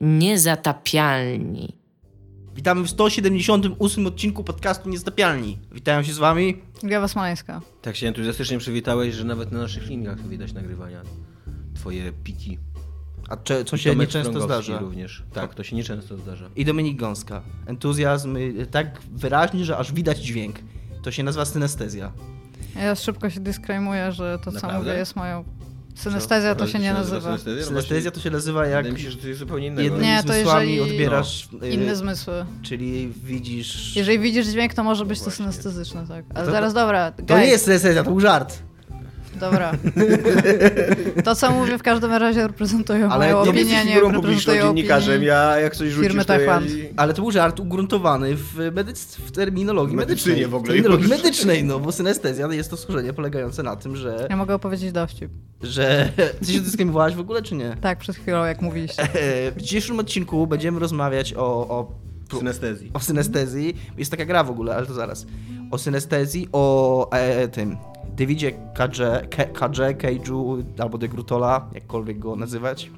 Niezatapialni. Witamy w 178 odcinku podcastu Niezatapialni. Witają się z wami. Gawa Smoleńska. Tak się entuzjastycznie przywitałeś, że nawet na naszych linkach widać nagrywania. Twoje piki. A cze, co się nieczęsto zdarza. również. Tak, to się nieczęsto zdarza. I Dominik Gąska. Entuzjazm y, tak wyraźny, że aż widać dźwięk. To się nazywa synestezja. Ja szybko się dyskremuję, że to co Naprawdę? mówię jest moją... Synestezja to się nie nazywa. Synestezja? No to się nazywa jak Wydaje mi się, że to jest zupełnie innego. jednymi Nie, to zmysłami jeżeli- odbierasz... y, Inne zmysły. Czyli widzisz... Jeżeli widzisz dźwięk, to może być to właśnie. synestezyczne, tak. Ale To- zaraz, dobra, To guys, nie jest synestezja, to był żart. Dobra. To, co mówię, w każdym razie reprezentują Ale moją nie opinię, nie publiczną, reprezentują dziennikarzem, ja jak coś rzucisz, firmy to ja... Ale to był żart ugruntowany w, medyc... w terminologii Medycynie medycznej. w ogóle. terminologii medycznej, no bo synestezja jest to schorzenie polegające na tym, że... Ja mogę opowiedzieć dowcip. że... Ty się dyskryminowałeś w ogóle, czy nie? Tak, przed chwilą, jak mówiliście. W dzisiejszym odcinku będziemy rozmawiać o, o, Synestezji. o synestezji. Jest taka gra w ogóle, ale to zaraz. O synestezji, o e, tym Davidzie Kadże, Cage'u albo De Grutola, jakkolwiek go nazywać,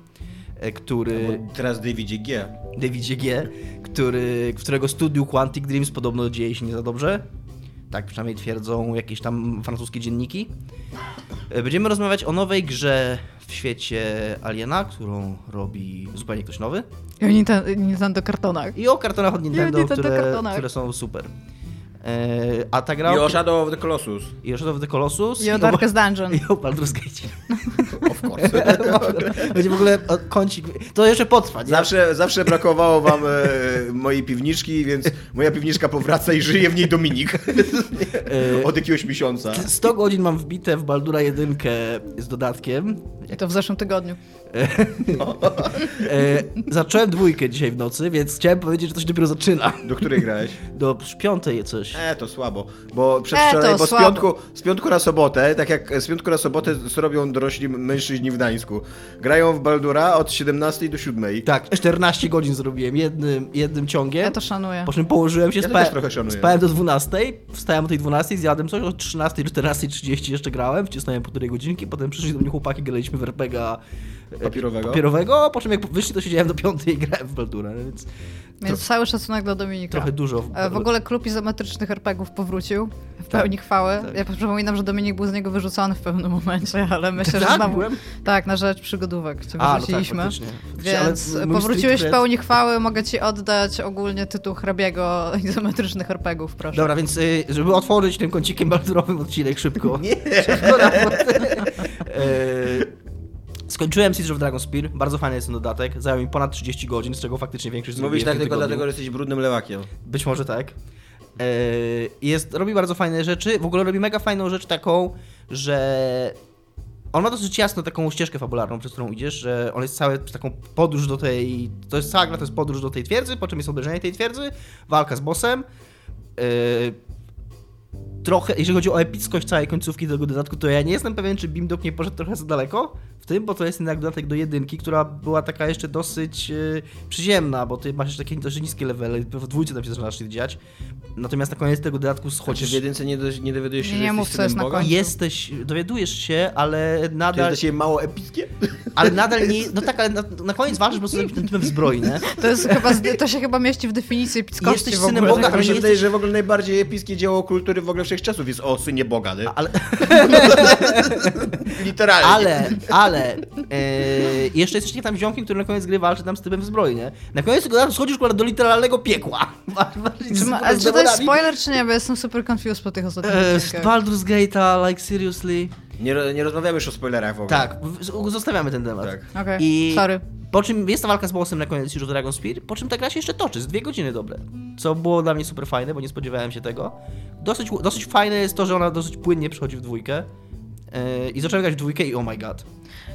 e, który... Bo teraz Davidzie G. Davidzie G, który, w którego studiu Quantic Dreams podobno dzieje się nie za dobrze. Tak przynajmniej twierdzą jakieś tam francuskie dzienniki. E, Będziemy rozmawiać o nowej grze w świecie Aliena, którą robi zupełnie ktoś nowy. I o Nintendo, Nintendo kartonach. I o kartonach od Nintendo, Nintendo które, kartonach. które są super. E, a ta gra... I o Shadow of the Colossus. I o Shadow of the Colossus. I o Darkest Dungeon. I o Baldur's Gate. Of course. Będzie w ogóle o, kącik... To jeszcze potrwa, nie? Zawsze, zawsze brakowało wam e, mojej piwniczki, więc moja piwniczka powraca i żyje w niej Dominik. E, Od jakiegoś miesiąca. 100 godzin mam wbite w Baldura 1 z dodatkiem. I to w zeszłym tygodniu. E, zacząłem dwójkę dzisiaj w nocy, więc chciałem powiedzieć, że to się dopiero zaczyna. Do której grałeś? Do piątej coś. E, to słabo, bo E, przedwczoraj, to bo z piątku, z piątku na sobotę, tak jak z piątku na sobotę co robią dorośli mężczyźni w Gdańsku. Grają w Baldura od 17 do 7. Tak, 14 godzin zrobiłem jednym, jednym ciągiem. Ja to szanuję. Po czym położyłem się, Ja to spałem, trochę szanuję. spałem do 12, wstałem o tej 12, zjadłem coś, o 13, 14.30 jeszcze grałem, wcisnąłem półtorej godzinki, potem przyszli do mnie chłopaki, graliśmy w RPGa e, Papierowego? papierowego, po czym jak wyszli, to siedziałem do 5 i grałem w Baldura, no więc Więc cały szacunek dla Dominika. trochę dużo. E, W ogóle klub izometrycznych RPGów powrócił w pełni chwały. tak. Ja przypominam, że Dominik był z niego wyrzucony w pewnym momencie, ale myślę, że Tak, znowu... byłem? Tak, na rzecz przygodówek cię A, no tak, wyrzuciliśmy. ale Więc mój powróciłeś w pełni chwały, mogę ci oddać ogólnie tytuł hrabiego izometrycznych RPGów, proszę. Dobra, więc y, żeby otworzyć tym kącikiem baldurowym odcinek szybko. Nie! Szybko na y, Skończyłem Siege of Dragon Spear, bardzo fajny jest ten dodatek, zajął mi ponad 30 godzin, z czego faktycznie większość Mówisz zrobiłem tak w tym tylko tygodniu. dlatego, że jesteś brudnym lewakiem. Być może tak. E, Jest, robi bardzo fajne rzeczy. W ogóle robi mega fajną rzecz taką, że on ma dosyć jasno taką ścieżkę fabularną, przez którą idziesz, że on jest cały taką podróż do tej. To jest cała gra, to jest podróż do tej twierdzy, po czym jest obejrzenie tej twierdzy, walka z bossem. E, Trochę, jeżeli chodzi o epickość całej końcówki tego dodatku, to ja nie jestem pewien, czy Bimdok nie poszedł trochę za daleko w tym, bo to jest jednak dodatek do jedynki, która była taka jeszcze dosyć e, przyziemna, bo ty masz jeszcze takie dosyć niskie levely, w dwójce tam się zaczynasz się dziać. Natomiast na koniec tego dodatku Chociaż schodzisz. w jedynce nie, do, nie dowiadujesz się, Nie że jesteś mów, co synem jest na Boga? końcu. Jesteś, dowiadujesz się, ale To jest nadal, dla ciebie mało epickie? ale nadal nie, no tak, ale na, na koniec walczysz po prostu z tym typem zbroi, nie? To, jest chyba, to się chyba mieści w definicji epickości Jesteś w ogóle. synem Boga, tak Tak mi się nie wydaje, jesteś- że w ogóle najbardziej epickie dzieło kultury w ogóle wszechczasów jest o synie Boga, nie? Ale, Literalnie. ale, ale, e, jeszcze jesteś takim tam ziomkiem, który na koniec gry walczy tam z typem w zbroi, nie? Na koniec schodzisz kurwa, do literalnego piekła. Czy, ma, ale czy to jest spoiler, czy nie? Bo jestem super confused po tych ostatnich E, odcinkach. Baldur's Gate'a, like seriously. Nie, nie rozmawiamy już o spoilerach w ogóle. Tak, zostawiamy ten temat. Tak. Okej, I sorry. po czym jest ta walka z bossem na koniec już Dragon Spear, po czym ta gra się jeszcze toczy, z dwie godziny dobre. Co było dla mnie super fajne, bo nie spodziewałem się tego. Dosyć, dosyć fajne jest to, że ona dosyć płynnie przechodzi w dwójkę. I zacząłem grać w dwójkę i oh my god.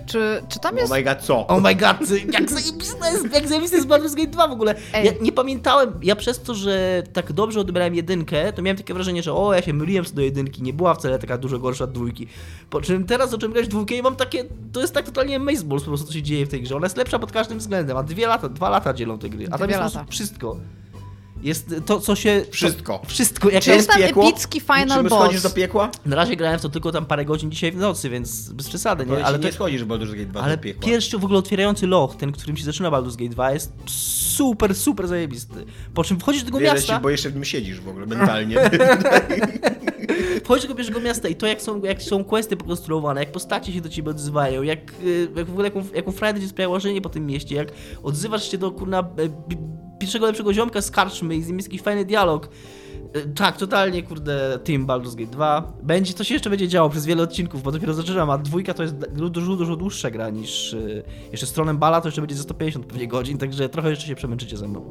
Czy, czy tam jest... Oh my god, co? Oh my god, jak zajebiste jest, jak zajebiste jest Baldur's Gate 2 w ogóle. Ej. Ja nie pamiętałem, ja przez to, że tak dobrze odebrałem jedynkę, to miałem takie wrażenie, że o, ja się myliłem co do jedynki, nie była wcale taka dużo gorsza od dwójki. Po czym teraz zacząłem grać w dwójkę i mam takie, to jest tak totalnie amazeballs po prostu, co się dzieje w tej grze. Ona jest lepsza pod każdym względem, a dwie lata, dwa lata dzielą te gry, a tam Dwie jest po lata. prostu wszystko. Jest to, co się... Wszystko. To, wszystko. Jak Czy jest tam piekło? epicki final Czy boss? schodzisz do piekła? Na razie grałem w to tylko tam parę godzin dzisiaj w nocy, więc bez przesady, nie? Ale Ale, nie to, schodzisz w Baldur's Gate 2 ale do piekła. pierwszy w ogóle otwierający loch, ten, którym się zaczyna Baldur's Gate 2 jest super, super zajebisty. Po czym wchodzisz do tego Wierzę miasta... ci, bo jeszcze w nim siedzisz w ogóle mentalnie. Wchodzisz do pierwszego miasta i to, jak są, jak są questy pokonstruowane, jak postacie się do ciebie odzywają, jak, y, jak w ogóle jaką, jaką frajdę ci sprawia łażenie po tym mieście, jak odzywasz się do kurna e, pierwszego lepszego ziomka z karczmy i z nim jest jakiś fajny dialog. Y, Tak, totalnie, kurde, Team Baldur's Gate 2. Będzie, to się jeszcze będzie działo przez wiele odcinków, bo dopiero zaczynam, a dwójka to jest du- dużo, dużo dłuższa gra niż y, jeszcze Stronem Bala, to jeszcze będzie ze 150 pewnie godzin, także trochę jeszcze się przemęczycie ze mną.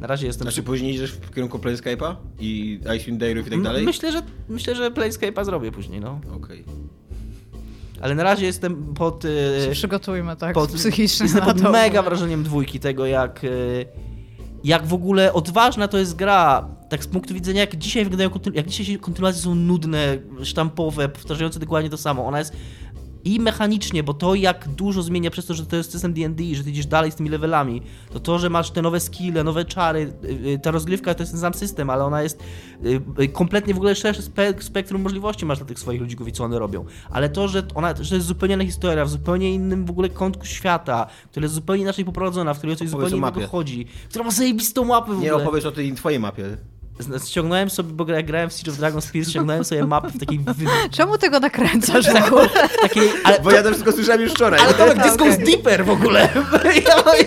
Na razie jestem... Znaczy później idziesz w kierunku Planescape'a i Icewind Dale'ów i tak dalej? Myślę, że, myślę, że Playscape'a zrobię później, no. Okej. Ale na razie jestem pod. e, Się przygotujmy tak pod psychicznie Jestem na pod mega wrażeniem dwójki tego, jak. Jak w ogóle odważna to jest gra. Tak z punktu widzenia, jak dzisiaj wyglądają jak dzisiaj kontynuacje są nudne, sztampowe, powtarzające dokładnie to samo. Ona jest i mechanicznie, bo to jak dużo zmienia przez to, że to jest system D&D, że ty idziesz dalej z tymi levelami, to to, że masz te nowe skille, nowe czary, y, y, ta rozgrywka to jest ten sam system, ale ona jest y, kompletnie w ogóle szersze spe- spektrum możliwości masz dla tych swoich ludzików i co one robią. Ale to, że ona że to jest zupełnie inna historia, w zupełnie innym w ogóle kątku świata, która jest zupełnie inaczej poprowadzona, w której coś Opowiedz zupełnie innego chodzi, która ma zajebistą mapę w Nie ogóle. opowiedz o tej twojej mapie. Ściągnąłem sobie, bo jak grałem w Siege of Dragon Spears, ściągnąłem sobie mapę w takiej... Czemu ty go nakręcasz w ogóle? takiej ale, Bo ja to wszystko słyszałem już wczoraj. ale Tomek, Okej. goes deeper w ogóle. ja,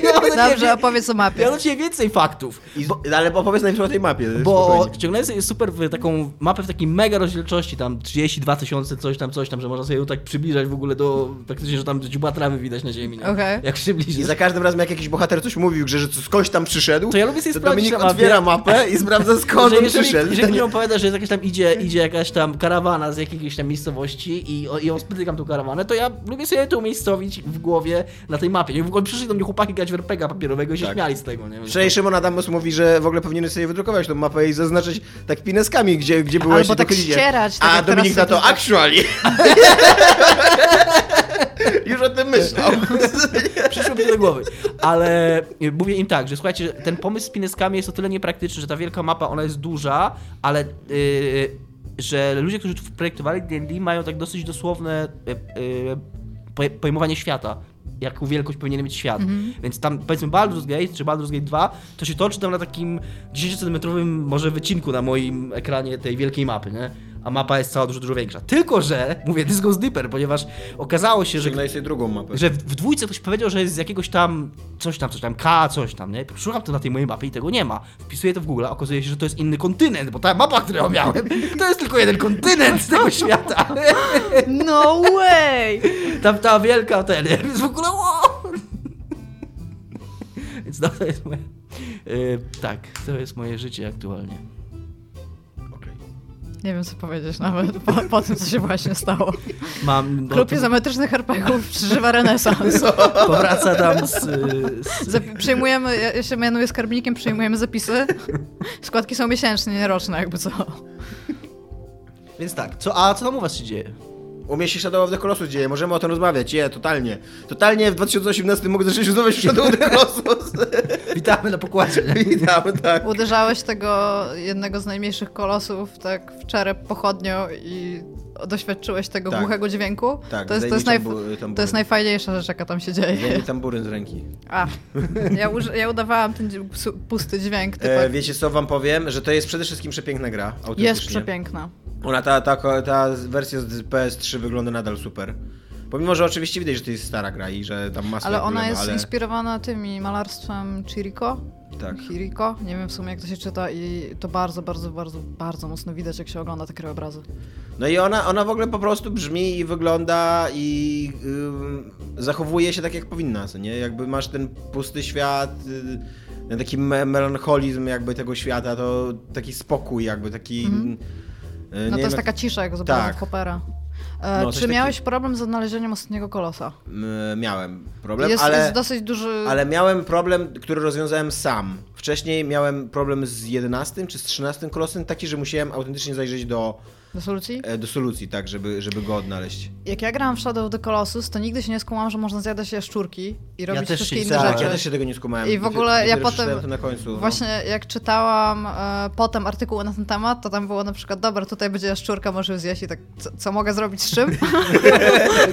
ja, mam do Dobrze, ciebie- opowiedz o ja mapie. mam do ciebie więcej faktów. I, ale opowiedz najpierw o tej mapie. Bo spokojnie. ściągnąłem sobie super taką mapę w takiej mega rozdzielczości, tam 32 tysiące, coś tam, coś tam, że można sobie ją tak przybliżać w ogóle do, praktycznie, że tam dziuba trawy widać na ziemi? Okej. Jak się I za każdym razem, jak jakiś bohater coś mówił, że, że skądś tam przyszedł, To ja lubię sobie to sprawdzić Dominik otwiera mapę i sprawdza skąd że on jeżeli, przyszedł. jeżeli mi opowiada, że jakaś tam idzie, idzie jakaś tam karawana z jakiejś tam miejscowości i, i ja spotykam tą karawanę, to ja lubię sobie to umiejscowić w głowie na tej mapie. I w ogóle przyszli do mnie chłopaki grać w RPG papierowego i się Tak. śmiali z tego, nie? Wczoraj Szymon Adamus mówi, że w ogóle powinien sobie wydrukować tą mapę i zaznaczyć tak pineskami, gdzie, gdzie byłeś Albo tak idzie. ścierać, tak A Dominik na to actually. Już o tym myślał. Przyszło mi do głowy. Ale mówię im tak, że słuchajcie, ten pomysł z pineskami jest o tyle niepraktyczny, że ta wielka mapa, ona jest duża, ale yy, że ludzie, którzy projektowali D&D mają tak dosyć dosłowne yy, pojmowanie świata. Jaką wielkość powinien mieć świat. Więc tam powiedzmy Baldur's Gate czy Baldur's Gate 2 to się toczy tam na takim 10-centymetrowym może wycinku na moim ekranie tej wielkiej mapy, nie? A mapa jest cała dużo, dużo większa. Tylko, że, mówię, this goes deeper, ponieważ okazało się, że Żegnaj sobie drugą mapę. że w, w dwójce ktoś powiedział, że jest z jakiegoś tam, coś tam, coś tam, K, coś tam, nie? Szukam to na tej mojej mapie i tego nie ma. Wpisuję to w Google, a okazuje się, że to jest inny kontynent, bo ta mapa, którą miałem, to jest tylko jeden kontynent z tego świata. No way! Tam ta wielka, ten, jest w ogóle, wow! Więc no, to jest moje, yy, tak, to jest moje życie aktualnie. Nie wiem, co powiedzieć nawet po, po tym, co się właśnie stało. Mam, no, Klub to- izometrycznych RPGów przeżywa renesans. powraca tam z, z Zap- Przyjmujemy, ja ja się mianuję skarbnikiem, przyjmujemy zapisy. Składki są miesięczne, nie roczne, jakby co. Więc tak, co, a co tam u was się dzieje? U mnie się Shadow of the Colossus dzieje, możemy o tym rozmawiać, je, totalnie. Totalnie w 2018 mogę zacząć rozmawiać o Shadow of the Colossus. Witamy na pokładzie. nie? Witam, tak. Uderzałeś tego jednego z najmniejszych kolosów tak w czerep pochodnią i doświadczyłeś tego Tak. głuchego dźwięku. Tak, to, jest, to, jest najf- to jest najfajniejsza rzecz, jaka tam się dzieje. Zdejmij tamburyn z ręki. A, ja, uż- ja udawałam ten pusty dźwięk. Typu, E, wiecie co wam powiem? Że to jest przede wszystkim przepiękna gra, jest przepiękna. Ona, ta, ta, ta wersja z PS3 wygląda nadal super. Pomimo, że oczywiście widać, że to jest stara gra i że tam ma Ale ona problemy, jest ale... inspirowana tymi malarstwem Chiriko. Tak. Hiriko, nie wiem w sumie jak to się czyta i to bardzo, bardzo, bardzo, bardzo mocno widać jak się ogląda te krajobrazy. No i ona, ona w ogóle po prostu brzmi i wygląda i ym, zachowuje się tak, jak powinna, co nie? Jakby masz ten pusty świat, y, ten taki me melancholizm jakby tego świata, to taki spokój jakby, taki... Mhm. y, No nie to jest taka cisza jak z obrazów Tak. E, No, czy miałeś takiego. problem z odnalezieniem ostatniego kolosa? miałem problem, jest, ale... jest dosyć duży... Ale miałem problem, który rozwiązałem sam. Wcześniej miałem problem z 11 czy z 13 kolosem, taki, że musiałem autentycznie zajrzeć do Do solucji? e, do solucji, tak, żeby, żeby go odnaleźć. Jak ja grałam w Shadow of the Colossus, to nigdy się nie skumałam, że można zjadać jaszczurki i robić też wszystkie się inne tak, rzeczy. ja też się tego nie skumałem. I w ogóle ja potem- to na końcu. no. Właśnie jak czytałam e, potem artykuły na ten temat, to tam było na przykład, dobra, tutaj będzie jaszczurka, możesz zjeść i tak, co, co mogę zrobić z czym?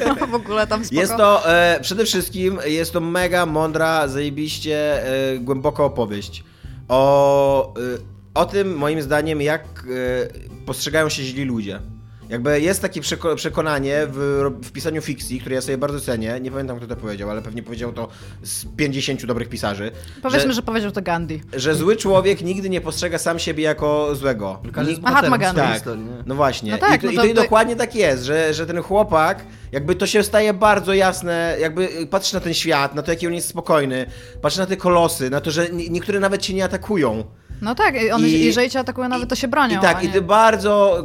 no, w ogóle tam spoko. Jest to e, przede wszystkim jest to mega mądra, zajebiście e, głęboka opowieść o, e, o tym, moim zdaniem, jak e, postrzegają się źli ludzie. Jakby jest takie przeko- przekonanie w, w pisaniu fikcji, które ja sobie bardzo cenię. Nie pamiętam, kto to powiedział, ale pewnie powiedział to z 50 dobrych pisarzy. Powiedzmy, że, że powiedział to Gandhi. że zły człowiek nigdy nie postrzega sam siebie jako złego. Mahatma swojej tak, no właśnie. No tak, I, to, no i to- to, i to- dokładnie tak jest, że, że ten chłopak, jakby to się staje bardzo jasne, jakby patrzy na ten świat, na to, jaki on jest spokojny, patrzy na te kolosy, na to, że nie- niektóre nawet cię nie atakują. No tak, i one, I- jeżeli cię atakują, nawet to się bronią. I tak, i ty bardzo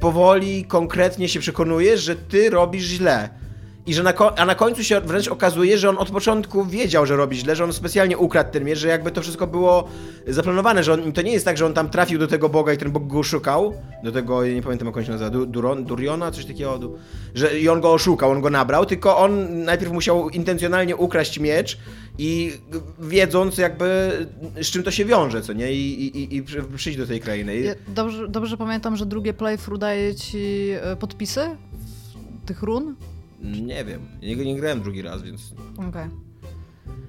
powoli, konkretnie się przekonujesz, że ty robisz źle. I że na a na końcu się wręcz okazuje, że on od początku wiedział, że robi źle, że on specjalnie ukradł ten miecz, że jakby to wszystko było zaplanowane, że on, to nie jest tak, że on tam trafił do tego Boga i ten Bóg go szukał, do tego, nie pamiętam jak on się nazywa, Du- Duron, Duriona, coś takiego, że i on go oszukał, on go nabrał, tylko on najpierw musiał intencjonalnie ukraść miecz i wiedząc jakby z czym to się wiąże, co nie, i, i, i przy- przyjść do tej krainy. Ja dobrze, dobrze pamiętam, że drugie playthrough daje ci e, podpisy tych run. Nie wiem, nie, nie grałem drugi raz, więc... Okej.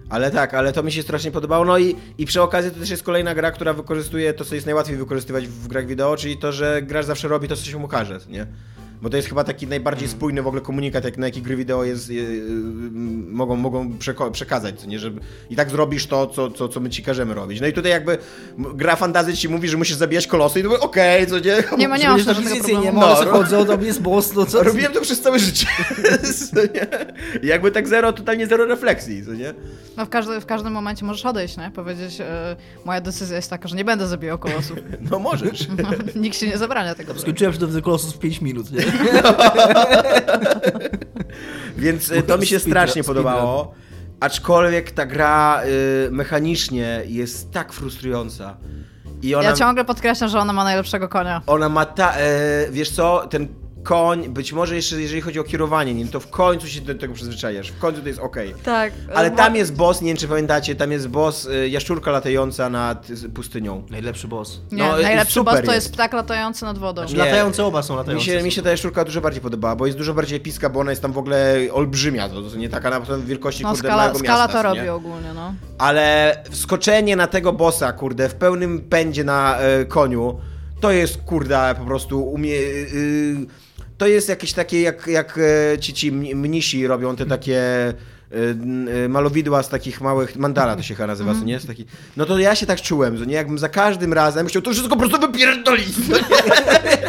Ale tak, ale to mi się strasznie podobało. No i, i przy okazji to też jest kolejna gra, która wykorzystuje to, co jest najłatwiej wykorzystywać w grach wideo, czyli to, że gracz zawsze robi to, co się mu każe, nie? Bo to jest chyba taki najbardziej spójny w ogóle komunikat, jak na jaki gry wideo jest, yy, yy, mogą, mogą przekazać, nie? Że i tak zrobisz to, co, co, co my ci każemy robić. No i tutaj jakby gra fantazy ci mówi, że musisz zabijać kolosy i to mówię, okej, co nie? Nie ma, nie ma żadnego nie ma, No, no, chodzą, do mnie jest boss, no co? Robiłem to przez całe życie. I jakby tak zero, totalnie zero refleksji, co nie? No w, każdy, w każdym momencie możesz odejść, nie? Powiedzieć, e, moja decyzja jest taka, że nie będę zabijał kolosów. No możesz. No, nikt się nie zabrania tego. Skończyłem of the Colossus w 5 minut, nie? Więc y, to mi się strasznie podobało. Aczkolwiek ta gra y, mechanicznie jest tak frustrująca. I ona, Ja ciągle podkreślam, że ona ma najlepszego konia. ona ma ta. E, wiesz co, ten koń, być może jeszcze jeżeli chodzi o kierowanie nim, to w końcu się do tego przyzwyczajasz. W końcu to jest okej. Tak. Ale tam jest boss, nie wiem czy pamiętacie, tam jest boss y, jaszczurka latająca nad y, pustynią. Najlepszy boss. Nie, no, najlepszy super boss to jest. jest ptak latający nad wodą. Znaczy, Nie. latające oba są Mi latające. się, mi się ta jaszczurka dużo bardziej podobała, bo jest dużo bardziej epicka, bo ona jest tam w ogóle olbrzymia, to, to nie taka na wielkości No kurde skala, małego skala miasta, to co nie? robi ogólnie, no. Ale wskoczenie na tego bossa, kurde, w pełnym pędzie na e, koniu, to jest, kurde, po prostu umie... y, to jest jakieś takie, jak, jak e, ci, ci mni- mnisi robią te takie e, e, malowidła z takich małych, mandala to się chyba nazywa, co nie? Z taki, no to ja się tak czułem, że nie? Jakbym za każdym razem chciał to wszystko po prostu wypierdolić, nie?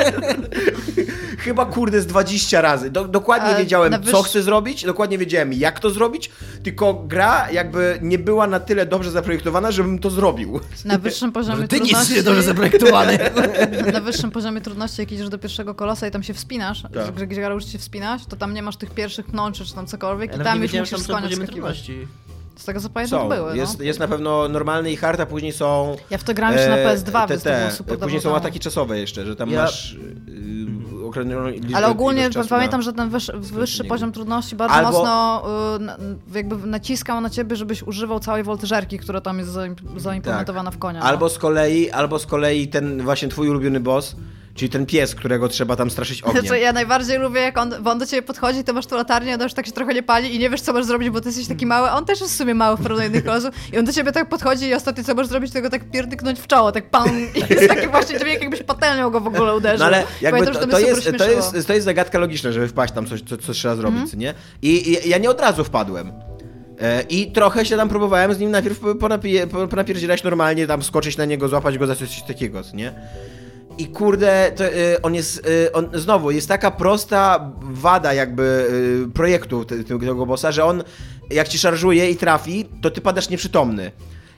Chyba kurde z 20 razy. Do, dokładnie A wiedziałem, na co wyż- chcę zrobić, dokładnie wiedziałem, jak to zrobić, tylko gra jakby nie była na tyle dobrze zaprojektowana, żebym to zrobił. Na wyższym poziomie Ty nic trudności... nie dobrze zaprojektowany. na wyższym poziomie trudności, jak idziesz do pierwszego kolosa i tam się wspinasz, Tak. że gdzie uczysz się wspinać, to tam nie masz tych pierwszych pnączy czy tam cokolwiek Ja i tam już musisz tam z tego co pamiętam Są. były, jest, no. jest na pewno normalny i hard, a później są... Ja w to grałem jeszcze na e, PS2, te, więc to było te, super Później są ataki czasowe jeszcze, że tam Ja- masz yy, określoną liczbę Ale ogólnie ilość czasu pamiętam, na... że ten wyższy, wyższy poziom trudności bardzo Albo- mocno y, jakby naciskał na ciebie, żebyś używał całej woltyżerki, która tam jest zaim- zaimplementowana w konia. no. Albo z kolei, albo z kolei ten właśnie twój ulubiony boss, czyli ten pies, którego trzeba tam straszyć ogniem. Znaczy, ja najbardziej lubię, jak on, bo on do ciebie podchodzi, ty masz tu latarnię, on już tak się trochę nie pali i nie wiesz, co masz zrobić, bo ty jesteś taki mały. On też jest w sumie mały w porównaniu do innych. I on do ciebie tak podchodzi i ostatnio co możesz zrobić, to go tak pierdyknąć w czoło, tak pam. I jest taki właśnie dźwięk, jakbyś patelnią go w ogóle uderzył. No ale jakby Pamiętam, to, to, jest, to, jest, to jest zagadka logiczna, żeby wpaść tam coś, co, co trzeba zrobić, co nie? I, I ja nie od razu wpadłem. E, I trochę się tam próbowałem z nim najpierw ponapie- po- ponapierdzielać normalnie, tam skoczyć na niego, złapać go za coś takiego, nie? I kurde, to, y, on jest, y, on, znowu, jest taka prosta wada jakby y, projektu te, tego bossa, że on jak ci szarżuje i trafi, to ty padasz nieprzytomny.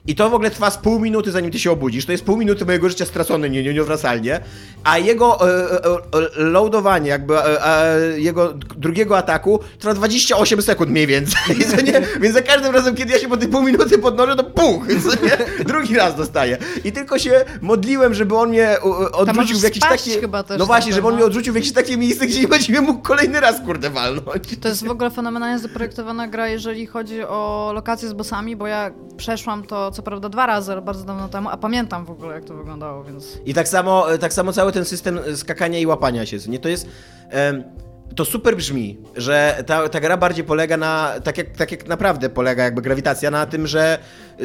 I to w ogóle trwa z pół minuty, zanim ty się obudzisz. To jest pół minuty mojego życia stracone nie, nie, nieodwracalnie. A jego e, e, e, loadowanie, jakby e, e, jego drugiego ataku trwa 28 sekund mniej więcej. Nie? Więc za każdym razem, kiedy ja się po tej pół minuty podnoszę, to puch! Drugi raz dostaję. I tylko się modliłem, żeby on mnie e, odrzucił w jakieś takie... chyba też no właśnie, żeby on no. mnie odrzucił w jakieś takie miejsce, gdzie nie będzie mnie mógł kolejny raz, kurde, walnąć. To jest w ogóle fenomenalnie zaprojektowana gra, jeżeli chodzi o lokacje z bossami, bo ja przeszłam to co prawda dwa razy, ale bardzo dawno temu, a pamiętam w ogóle jak to wyglądało, więc... I tak samo, tak samo cały ten system skakania i łapania się, nie? To jest... em, to super brzmi, że ta, ta gra bardziej polega na, tak jak, tak jak naprawdę polega jakby grawitacja, na tym, że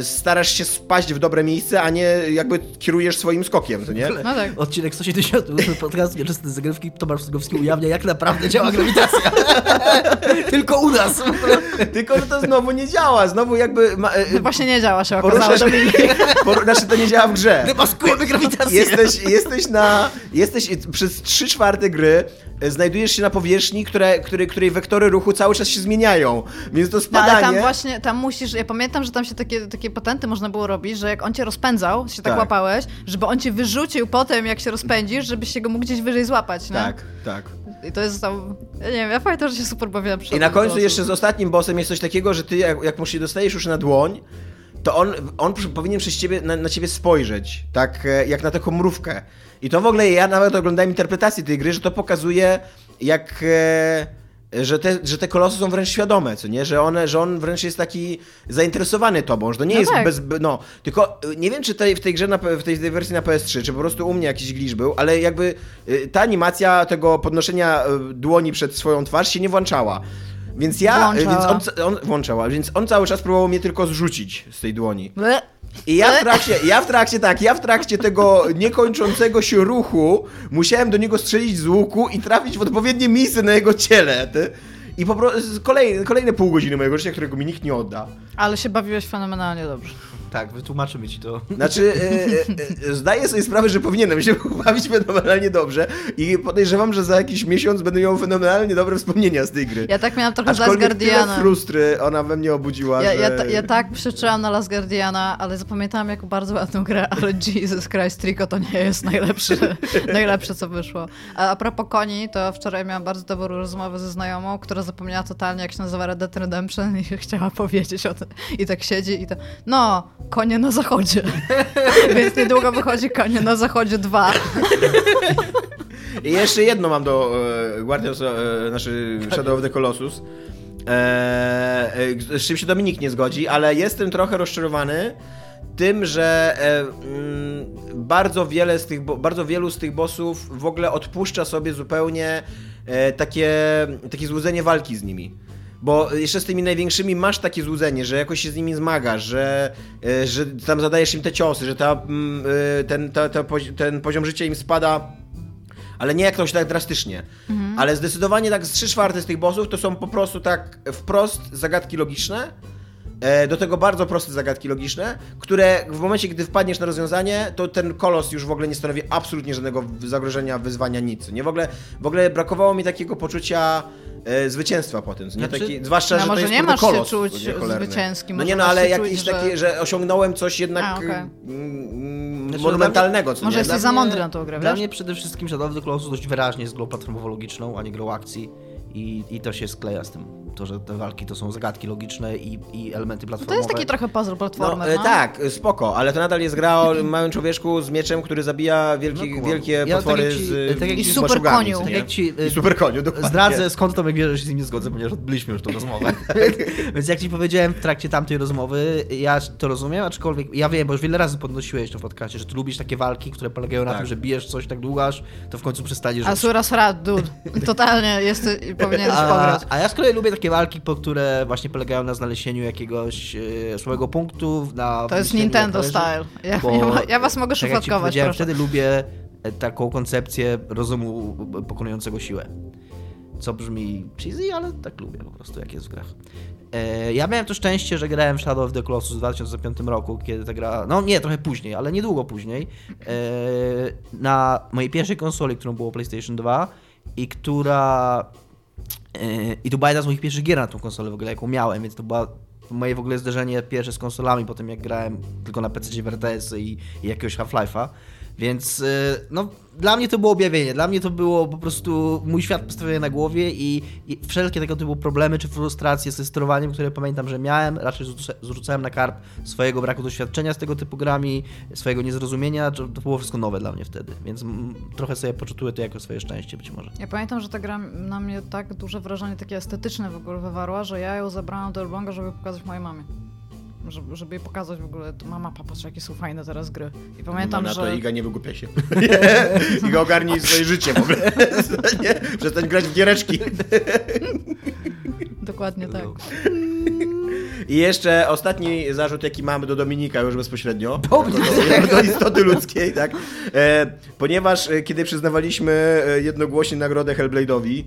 starasz się spaść w dobre miejsce, a nie jakby kierujesz swoim skokiem, to nie? No tak. Odcinek 170 podcast Nieczysty Zagrywki Tomasz Sugowski ujawnia, jak naprawdę działa grawitacja. Tylko u nas. Tylko, że to znowu nie działa, znowu jakby... Ma, e, No Właśnie nie działa się okazało. Dominik. Por, znaczy to nie działa w grze. Wymaskujemy grawitację. Jesteś, jesteś na. Jesteś przez 3 czwarte gry. e, Znajdujesz się na powierzchni, które, które, której wektory ruchu cały czas się zmieniają. Więc to No, spadanie. ale tam właśnie, tam musisz, ja pamiętam, że tam się takie, takie patenty można było robić, że jak on cię rozpędzał, się tak, Tak. łapałeś, żeby on cię wyrzucił potem, jak się rozpędzisz, żebyś się go mógł gdzieś wyżej złapać, nie? Tak, tak. I to jest tam, ja nie wiem, ja pamiętam, że się super bawiłam przy I na końcu jeszcze z ostatnim bossem jest coś takiego, że ty jak, jak mu się dostajesz już na dłoń, to on, on powinien przez ciebie, na, na ciebie spojrzeć, tak e, jak na taką mrówkę. I to w ogóle ja nawet oglądałem interpretację tej gry, że to pokazuje jak... E, że te, że te kolosy są wręcz świadome, co nie? Że, one, że on wręcz jest taki zainteresowany tobą, że to nie No jest tak. bez... No, tylko y, nie wiem, czy tej, w tej grze, na, w tej wersji na PS3, czy po prostu u mnie jakiś glitch był, ale jakby y, ta animacja tego podnoszenia y, dłoni przed swoją twarz się nie włączała. Więc ja, y, więc Włączała. on, on włączała, więc on cały czas próbował mnie tylko zrzucić z tej dłoni. Ble. I ja w trakcie, ja w trakcie tak, ja w trakcie tego niekończącego się ruchu musiałem do niego strzelić z łuku i trafić w odpowiednie miejsce na jego ciele. Ty. I po prostu kolejne, kolejne pół godziny mojego życia, którego mi nikt nie odda. Ale się bawiłeś fenomenalnie dobrze. Tak, wytłumaczymy ci to. Znaczy, e, e, e, zdaję sobie sprawę, że powinienem się bawić fenomenalnie dobrze i podejrzewam, że za jakiś miesiąc będę miał fenomenalnie dobre wspomnienia z tej gry. Ja tak miałam trochę z Last Guardiana. frustry ona we mnie obudziła, Ja, że... ja, ta, ja tak przeczyłam na Last Guardiana, ale zapamiętałam jako bardzo ładną grę, ale Jesus Christ, Trico to nie jest najlepsze, najlepsze co wyszło. A, a propos koni, to wczoraj miałam bardzo dobrą rozmowę ze znajomą, która zapomniała totalnie jak się nazywa Red Dead Redemption i chciała powiedzieć o tym. I tak siedzi i to, no, konie na zachodzie. Więc niedługo wychodzi konie na zachodzie 2. I jeszcze jedno mam do e, Guardians, e, znaczy Shadow of the Colossus. E, e, z czym się Dominik nie zgodzi, ale jestem trochę rozczarowany tym, że e, mm, bardzo wiele z tych, bardzo wielu z tych bossów w ogóle odpuszcza sobie zupełnie e, takie, takie złudzenie walki z nimi. Bo jeszcze z tymi największymi masz takie złudzenie, że jakoś się z nimi zmagasz, że, e, że tam zadajesz im te ciosy, że ta, mm, e, ten, ta, ta, ten poziom życia im spada ale nie jakoś tak drastycznie. Ale zdecydowanie tak z 3 czwarte z tych bossów to są po prostu tak wprost zagadki logiczne. E, Do tego bardzo proste zagadki logiczne, które w momencie, gdy wpadniesz na rozwiązanie, to ten kolos już w ogóle nie stanowi absolutnie żadnego zagrożenia, wyzwania, nic. Nie w ogóle, w ogóle brakowało mi takiego poczucia e, zwycięstwa po tym. Nie? Znaczy- Taki, zwłaszcza, No że to może jest nie masz się kolos, czuć nie, cholerny. zwycięskim, No nie, no ale się jakieś czuć, że- takie, że osiągnąłem coś jednak A, okej. mm, Znaczy, monumentalnego, co Może nie? jesteś Dla za mnie- mądry na tą grę, Dla wiesz? mnie przede wszystkim Shadow of the Colossus dość wyraźnie jest grą platformowo-logiczną, a nie grą akcji. I, I to się skleja z tym, to, że te walki to są zagadki logiczne i, i elementy To platformowe. jest taki trochę puzzle platformer, No, no, e, tak, e, spoko, ale to nadal jest gra o małym człowieczku z mieczem, który zabija wielkie, No, wielkie Ja tak potwory jak ci- z, tak jak I z super koniu. Tak jak ci, I super koniu, dokładnie. Zdradzę skąd Tomek wie, że się z nim nie zgodzę, ponieważ odbyliśmy już tą rozmowę. Więc jak ci powiedziałem w trakcie tamtej rozmowy, ja to rozumiem, aczkolwiek ja wiem, bo już wiele razy podnosiłeś to w podcastie, że ty lubisz takie walki, które polegają na Tak. tym, że bijesz coś tak długo, aż to w końcu przestaniesz. Asura Srat, dude. Totalnie jest, powinieneś A, pograć. a ja z kolei lubię takie walki, po które właśnie polegają na znalezieniu jakiegoś e, słabego punktu, na To jest Nintendo style. Ja, Bo- ja, ja was mogę tak szufladkować, proszę. wtedy lubię e, taką koncepcję rozumu pokonującego siłę. Co brzmi cheesy, ale tak lubię po prostu, jak jest w grach. E, ja miałem to szczęście, że grałem w Shadow of the Colossus w 2005 roku, kiedy ta gra, no nie, trochę później, ale niedługo później, e, na mojej pierwszej konsoli, którą było PlayStation 2 i która... e, I to była jedna z moich pierwszych gier na tą konsolę w ogóle, jaką miałem, więc to była moje w ogóle zderzenie pierwsze z konsolami, potem jak grałem tylko na PC w RTS i, i jakiegoś Half-Life'a. Więc y, no, dla mnie to było objawienie. Dla mnie to było po prostu mój świat postawiony na głowie i, i wszelkie tego typu problemy czy frustracje ze sterowaniem, które pamiętam, że miałem, raczej zrzuca- zrzucałem na karp swojego braku doświadczenia z tego typu grami, swojego niezrozumienia. To było wszystko nowe dla mnie wtedy, więc trochę sobie poczutuję to jako swoje szczęście być może. Ja pamiętam, że ta gra na mnie tak duże wrażenie takie estetyczne w ogóle wywarła, że ja ją zabrałam do Elbląga, żeby pokazać mojej mamie. Żeby, żeby jej pokazać w ogóle, to mama, patrz jakie są fajne teraz gry. I pamiętam, na że... to Iga nie wygłupia się. Iga ogarnij swoje życie w ogóle. Nie? Przestań grać w giereczki. Dokładnie tak. I jeszcze ostatni zarzut, jaki mamy do Dominika już bezpośrednio. Do istoty ludzkiej, tak. E, ponieważ e, kiedy przyznawaliśmy e, jednogłośnie nagrodę Hellblade'owi,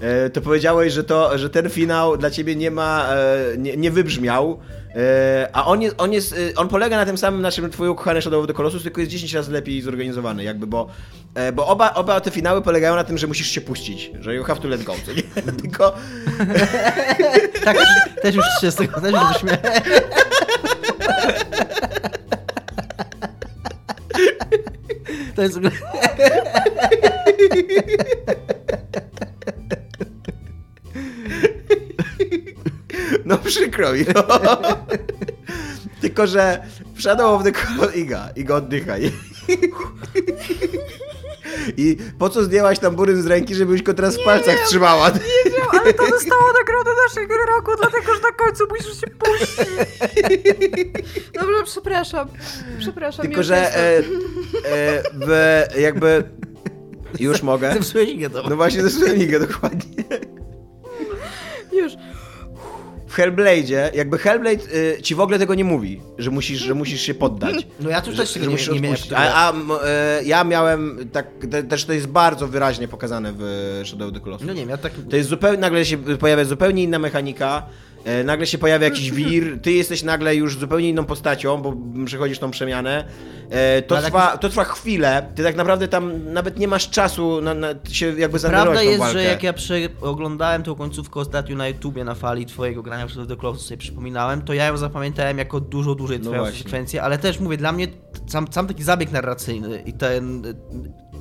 e, to powiedziałeś, że, to, że ten finał dla ciebie nie ma, e, nie, nie wybrzmiał. E, a on, jest, on, jest, e, on polega na tym samym, na czym twój ukochany Shadow of the Colossus, tylko jest 10 razy lepiej zorganizowany, jakby, bo, e, bo oba, oba te finały polegają na tym, że musisz się puścić, że you have to let go, co nie? Tylko Tak, też już się z tego też już śmieję. To jest No przykro mi, no. Tylko, że w Shadow of the Colossus... Iga, Iga oddychaj. I po co zdjęłaś tam buryn z ręki, żebyś go teraz w palcach trzymała? Nie wiem, ale to dostało nagrodę naszej gry roku, dlatego że na końcu musisz się puścić. Dobrze, przepraszam. Przepraszam. Tylko, że e, e, w, jakby... Już mogę? Zepsułeś Igę to. No właśnie, zepsułem Igę, dokładnie. Już. W Hellblade'zie, jakby Hellblade y, ci w ogóle tego nie mówi, że musisz, że musisz się poddać. No ja tu też tego nie, nie miałem. A, a e, ja miałem, tak, te, też to jest bardzo wyraźnie pokazane w Shadow of the Colossus. No nie wiem, ja tak... To jest zupełnie, nagle się pojawia zupełnie inna mechanika, nagle się pojawia jakiś wir, ty jesteś nagle już zupełnie inną postacią, bo przechodzisz tą przemianę. E, to, Ale trwa, to trwa chwilę, ty tak naprawdę tam nawet nie masz czasu na, na się jakby zaangażować Prawda jest, walkę. że jak ja oglądałem tą końcówkę ostatnio na YouTubie na fali twojego grania przez The Close, sobie przypominałem, to ja ją zapamiętałem jako dużo dłużej No trwającą właśnie. sekwencję, ale też mówię, dla mnie sam, sam taki zabieg narracyjny i ten...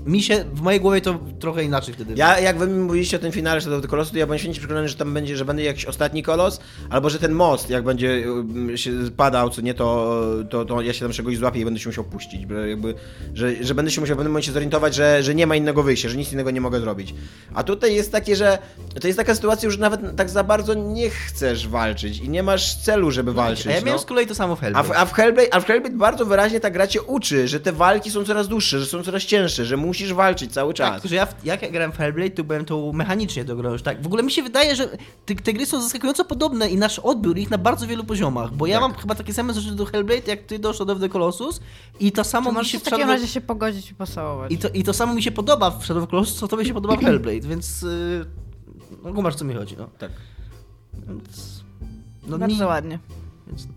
Mi się, w mojej głowie to trochę inaczej wtedy. Ja, jak wy mi mówiliście o tym finale Shadow of the Colossus, to ja byłem święcie przekonany, że tam będzie, że będzie jakiś ostatni kolos, albo że ten most, jak będzie um, się padał, co nie, to, to, to ja się tam czegoś złapię i będę się musiał puścić. Jakby, że, że będę się musiał w pewnym momencie zorientować, że, że nie ma innego wyjścia, że nic innego nie mogę zrobić. A tutaj jest takie, że to jest taka sytuacja, że nawet tak za bardzo nie chcesz walczyć i nie masz celu, żeby walczyć. A ja miałem no. z kolei to samo w A Hellblade. w, a, w Hellblade, a w Hellblade bardzo wyraźnie ta gra cię uczy, że te walki są coraz dłuższe, że są coraz cięższe, że musisz walczyć cały czas. Tak, że ja, w- jak ja grałem w Hellblade, to byłem tą mechanicznie do gry już tak. W ogóle mi się wydaje, że te, te gry są zaskakująco podobne i nasz odbiór ich na bardzo wielu poziomach, bo ja Tak. mam chyba takie same rzeczy do Hellblade, jak ty do Shadow of the Colossus i to samo To mi się w w takim Shadow... razie się pogodzić i pocałować. I to, I to samo mi się podoba w Shadow of the Colossus, co tobie się podoba w Hellblade, więc... Yy, no kumasz, co mi chodzi, no. Tak. Więc, no Bardzo nie, ładnie. więc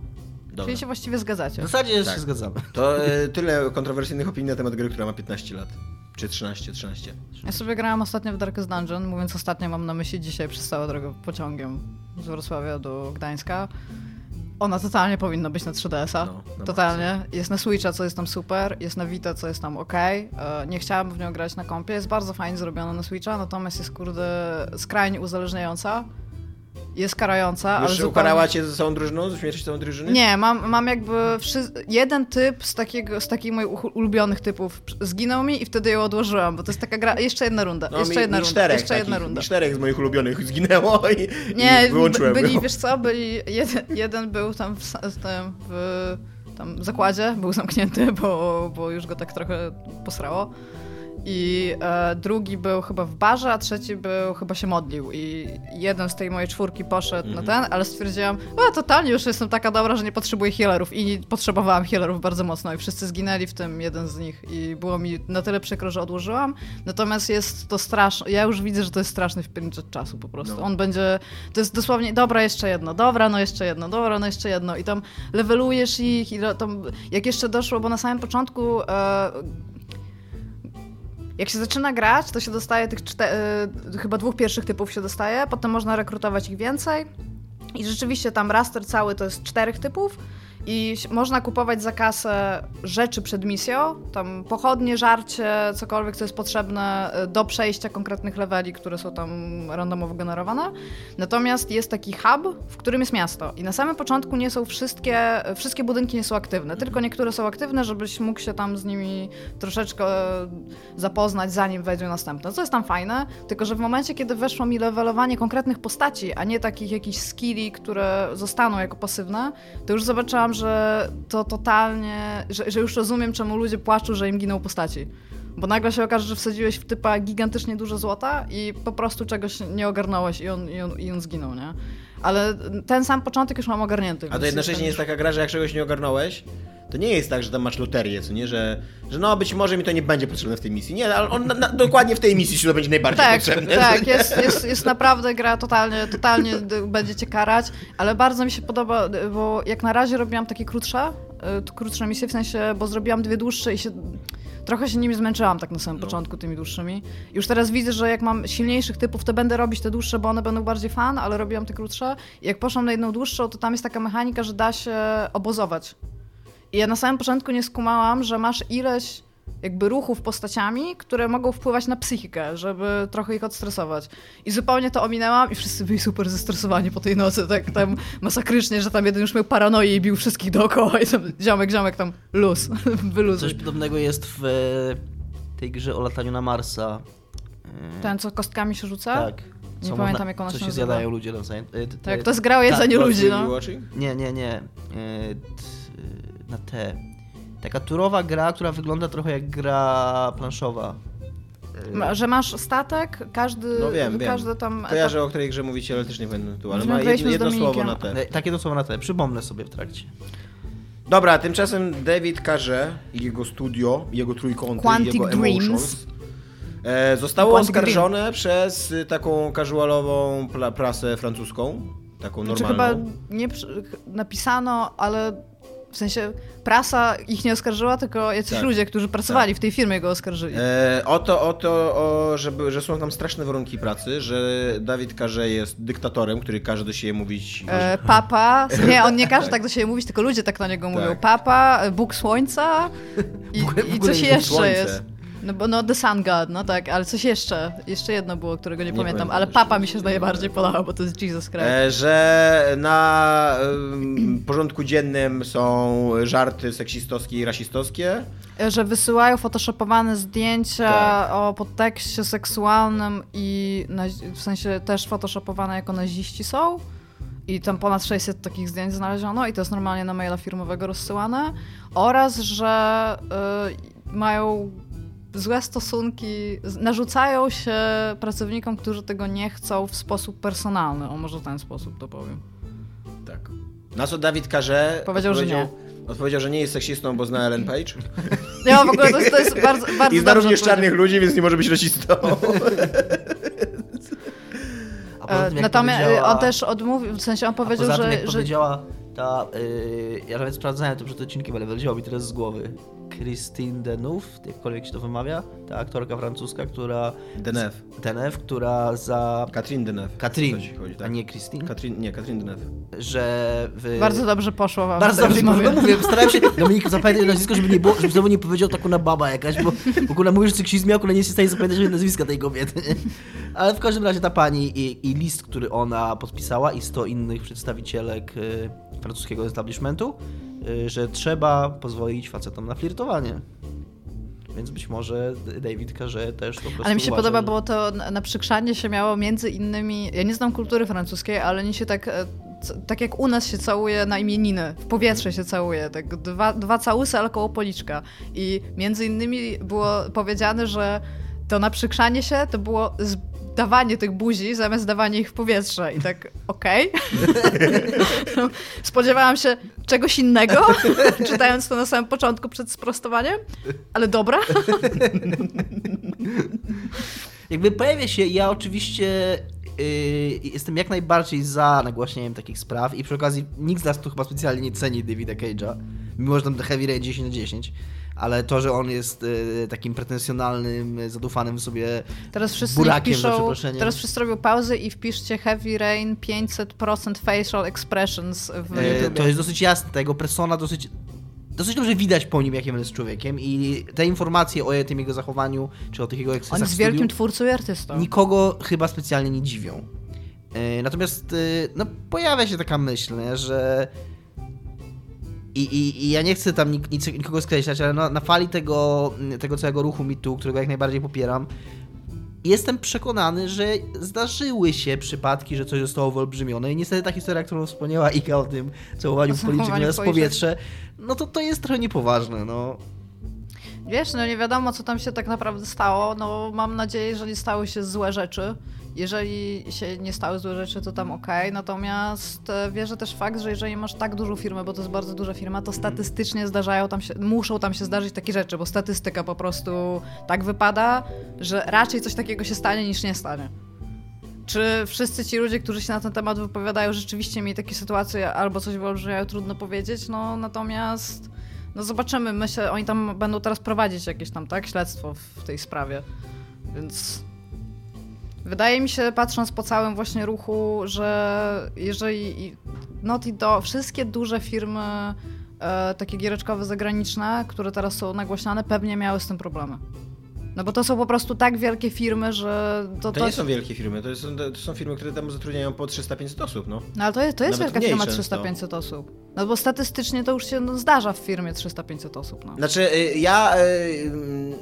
Dobra. Czyli się właściwie w zgadzacie. zasadzie Tak. się zgadzamy. To e, tyle kontrowersyjnych opinii na temat gry, która ma 15 lat. Czy 13, 13. Ja sobie grałam ostatnio w Darkest Dungeon, mówiąc ostatnio mam na myśli dzisiaj przez całą drogę pociągiem z Wrocławia do Gdańska. Ona totalnie powinna być na 3DS-a. No, totalnie. Jest na Switcha, co jest tam super, jest na Vita, co jest tam ok. E, Nie chciałam w nią grać na kompie. Jest bardzo fajnie zrobiona na Switcha, natomiast jest kurde skrajnie uzależniająca. Jest karająca, ale Już zupełnie... ukarała cię ze całą drużyną? Ze śmierci całą drużyny? Nie, mam, mam jakby wszy... jeden typ z, takiego, z takich moich ulubionych typów zginął mi i wtedy ją odłożyłam, bo to jest taka gra... Jeszcze jedna runda, No, jeszcze mi, jedna mi runda, czterech jeszcze jedna runda. Czterech z moich ulubionych zginęło i, Nie, i wyłączyłem by- byli, go. wiesz co, byli, jeden, jeden był tam w, tym, w tam zakładzie, był zamknięty, bo, bo już go tak trochę posrało. I e, drugi był chyba w barze, a trzeci był, chyba się modlił. I jeden z tej mojej czwórki poszedł Mhm. na ten, ale stwierdziłam, o totalnie już jestem taka dobra, że nie potrzebuję healerów. I potrzebowałam healerów bardzo mocno i wszyscy zginęli, w tym jeden z nich. I było mi na tyle przykro, że odłożyłam. Natomiast jest to straszne, ja już widzę, że to jest straszny wpierniczek czasu po prostu. No. On będzie, to jest dosłownie, dobra, jeszcze jedno, dobra, no jeszcze jedno, dobra, no jeszcze jedno. I tam levelujesz ich i tam, jak jeszcze doszło, bo na samym początku... E, jak się zaczyna grać, to się dostaje tych y, chyba dwóch pierwszych typów się dostaje, potem można rekrutować ich więcej. I rzeczywiście tam raster cały to jest czterech typów i można kupować za kasę rzeczy przed misją, tam pochodnie, żarcie, cokolwiek, co jest potrzebne y, do przejścia konkretnych leveli, które są tam randomowo generowane. Natomiast jest taki hub, w którym jest miasto i na samym początku nie są wszystkie, wszystkie budynki nie są aktywne, tylko niektóre są aktywne, żebyś mógł się tam z nimi troszeczkę e, zapoznać, zanim wejdą następne. Co jest tam fajne, tylko że w momencie, kiedy weszło mi levelowanie konkretnych postaci, a nie takich jakichś skilli, które zostaną jako pasywne, to już zobaczyłam, że to totalnie, że, że już rozumiem, czemu ludzie płaczą, że im giną postaci. Bo nagle się okaże, że wsadziłeś w typa gigantycznie dużo złota i po prostu czegoś nie ogarnąłeś i on, i on, i on zginął, nie? Ale ten sam początek już mam ogarnięty. A to jednocześnie jest taka gra, że jak czegoś nie ogarnąłeś, to nie jest tak, że tam masz loterię, co nie? Że, że no być może mi to nie będzie potrzebne w tej misji. Nie, ale on na, na, dokładnie w tej misji ci to będzie najbardziej Tak, potrzebne. tak, jest, jest, jest naprawdę gra totalnie, totalnie będzie cię karać, ale bardzo mi się podoba, bo jak na razie robiłam takie krótsze, y, krótsze misje, w sensie, bo zrobiłam dwie dłuższe i się trochę się nimi zmęczyłam tak na samym No. początku tymi dłuższymi. Już teraz widzę, że jak mam silniejszych typów, to będę robić te dłuższe, bo one będą bardziej fan, ale robiłam te krótsze i jak poszłam na jedną dłuższą, to tam jest taka mechanika, że da się obozować. I ja na samym początku nie skumałam, że masz ileś jakby ruchów postaciami, które mogą wpływać na psychikę, żeby trochę ich odstresować. I zupełnie to ominęłam i wszyscy byli super zestresowani po tej nocy, tak tam masakrycznie, że tam jeden już miał paranoję i bił wszystkich dookoła i tam ziomek, ziomek tam luz, wyluzuj. Coś podobnego jest w e, tej grze o lataniu na Marsa. E, Ten, co kostkami się rzuca? Tak. Nie Co pamiętam, można- jak ona co się się nazywa. zjadają ludzie nawzajem. E, Tak, to jest gra o jedzeniu tak, ludzi, no. Nie, nie, nie. T, na T. Taka turowa gra, która wygląda trochę jak gra planszowa. E, Że masz statek, każdy, No wiem, wiem. każdy tam... Kojarzę, o której grze mówicie, ale też nie pamiętam tu, ale ma jedno, jedno słowo na te. e, Takie to słowo na T. Przypomnę sobie w trakcie. Dobra, tymczasem David Carze i jego studio, jego trójkąty, Quantic i jego Dreams. emotions e, zostało Quantic oskarżone przez y, taką casualową prasę francuską, taką Znaczy normalną. chyba nie napisano, ale w sensie prasa ich nie oskarżyła, tylko jacyś Tak. ludzie, którzy pracowali w tej firmie go oskarżyli. E, o to, o to o, żeby, że są tam straszne warunki pracy, że Dawid Karze jest dyktatorem, który każe do siebie mówić. E, papa, nie, on nie każe tak do siebie mówić, tylko ludzie tak na niego mówią. Tak. Papa, Bóg Słońca i, W ogóle- w i ogóle coś nie Bóg jeszcze Słońce. jest. No bo no The Sun God, no tak, ale coś jeszcze. Jeszcze jedno było, którego nie, Nie pamiętam, ale papa mi się zdaje pamiętam. bardziej podobał, bo to jest Jesus Christ. E, że na porządku dziennym są żarty seksistowskie i rasistowskie. E, Że wysyłają photoshopowane zdjęcia Tak. o podtekście seksualnym i w sensie też photoshopowane jako naziści są. I tam ponad 600 takich zdjęć znaleziono i to jest normalnie na maila firmowego rozsyłane. Oraz, że y, mają złe stosunki, narzucają się pracownikom, którzy tego nie chcą w sposób personalny. O, może w ten sposób to powiem. Tak. Na co Dawid Karze Powiedział, że nie. Odpowiedział, że nie jest seksistą, bo zna Ellen Page. Ja w ogóle to jest, to jest bardzo, bardzo I zna również czarnych ludzi, więc nie może być rasistą. Poza E, Natomiast powiedziała- on też odmówił, w sensie on a powiedział, poza tym, że, jak że powiedziała ta, yy, ja nawet sprawdzałem to przed odcinkiem, ale wyleciało mi teraz z głowy. Christine Deneuve, jakkolwiek się to wymawia, ta aktorka francuska, która... Deneuve. Deneuve, która za... Katrin Deneuve. Katrin, chodzi, a tak? nie Christine, Katrin, nie, Katrin Deneuve. że w... bardzo dobrze poszło wam. Bardzo dobrze, rozmowie. no mówię, starałem się, Dominik, zapamiętać nazwisko, żeby nie było, żeby znowu nie powiedział taką na baba jakaś, bo w ogóle mówisz o seksizmie, akurat nie jest w stanie zapamiętać nazwiska tej kobiety. Ale w każdym razie ta pani i, i list, który ona podpisała i 100 innych przedstawicielek y, francuskiego establishmentu, że trzeba pozwolić facetom na flirtowanie. Więc być może David Carze też po prostu Ale mi się uważa, podoba, że- bo to na, na przykrzanie się miało między innymi. Ja nie znam kultury francuskiej, ale oni się tak. e, Tak jak u nas się całuje na imieniny, w powietrze się całuje, tak dwa, dwa całusy, ale koło policzka. I między innymi było powiedziane, że to na przykrzanie się to było dawanie tych buzi zamiast dawanie ich w powietrze. I tak, okej. Spodziewałam się czegoś innego, czytając to na samym początku przed sprostowaniem, ale dobra. Jakby pojawia się, ja oczywiście yy, jestem jak najbardziej za nagłaśnianiem takich spraw i przy okazji nikt z nas tu chyba specjalnie nie ceni Davida Cage'a, mimo że tam The Heavy Rain 10 na 10, ale to, że on jest y, takim pretensjonalnym, zadufanym sobie Teraz wszyscy burakiem, przeproszeniem. teraz wszyscy robią pauzy i wpiszcie Heavy Rain 500% facial expressions w YouTube. To jest dosyć jasne, ta jego persona dosyć, dosyć dobrze widać po nim, jakim on jest człowiekiem i te informacje o tym jego zachowaniu, czy o tych jego On ekscesach jest w wielkim twórcą i artystą. nikogo chyba specjalnie nie dziwią. E, Natomiast e, no, pojawia się taka myśl, że i, i, I ja nie chcę tam nik, nic, nikogo skreślać, ale na, na fali tego, tego całego ruchu mitu, którego jak najbardziej popieram, jestem przekonany, że zdarzyły się przypadki, że coś zostało wyolbrzymione i niestety ta historia, którą wspomniała Ika o tym całowaniu policzek nas powietrze, no to to jest trochę niepoważne, no. Wiesz, no nie wiadomo, co tam się tak naprawdę stało. No mam nadzieję, że nie stały się złe rzeczy. Jeżeli się nie stały złe rzeczy, to tam okej. Natomiast e, wierzę też fakt, że jeżeli masz tak dużą firmę, bo to jest bardzo duża firma, to statystycznie zdarzają tam się, muszą tam się zdarzyć takie rzeczy, bo statystyka po prostu tak wypada, że raczej coś takiego się stanie niż nie stanie. Czy wszyscy ci ludzie, którzy się na ten temat wypowiadają, rzeczywiście mieli takie sytuacje albo coś wyolbrzymiają, trudno powiedzieć. No natomiast no zobaczymy. Myślę, oni tam będą teraz prowadzić jakieś tam, tak, śledztwo w tej sprawie. Więc wydaje mi się, patrząc po całym właśnie ruchu, że jeżeli i- Naughty Dog, wszystkie duże firmy e, takie giereczkowe zagraniczne, które teraz są nagłaśniane, pewnie miały z tym problemy. No bo to są po prostu tak wielkie firmy, że to... To nie są wielkie firmy, to są, to są firmy, które tam zatrudniają po 300-500 osób, no. No ale to jest, to jest Nawet wielka firma często. 300-500 osób. No bo statystycznie to już się no, zdarza w firmie 300-500 osób, no. Znaczy, y, ja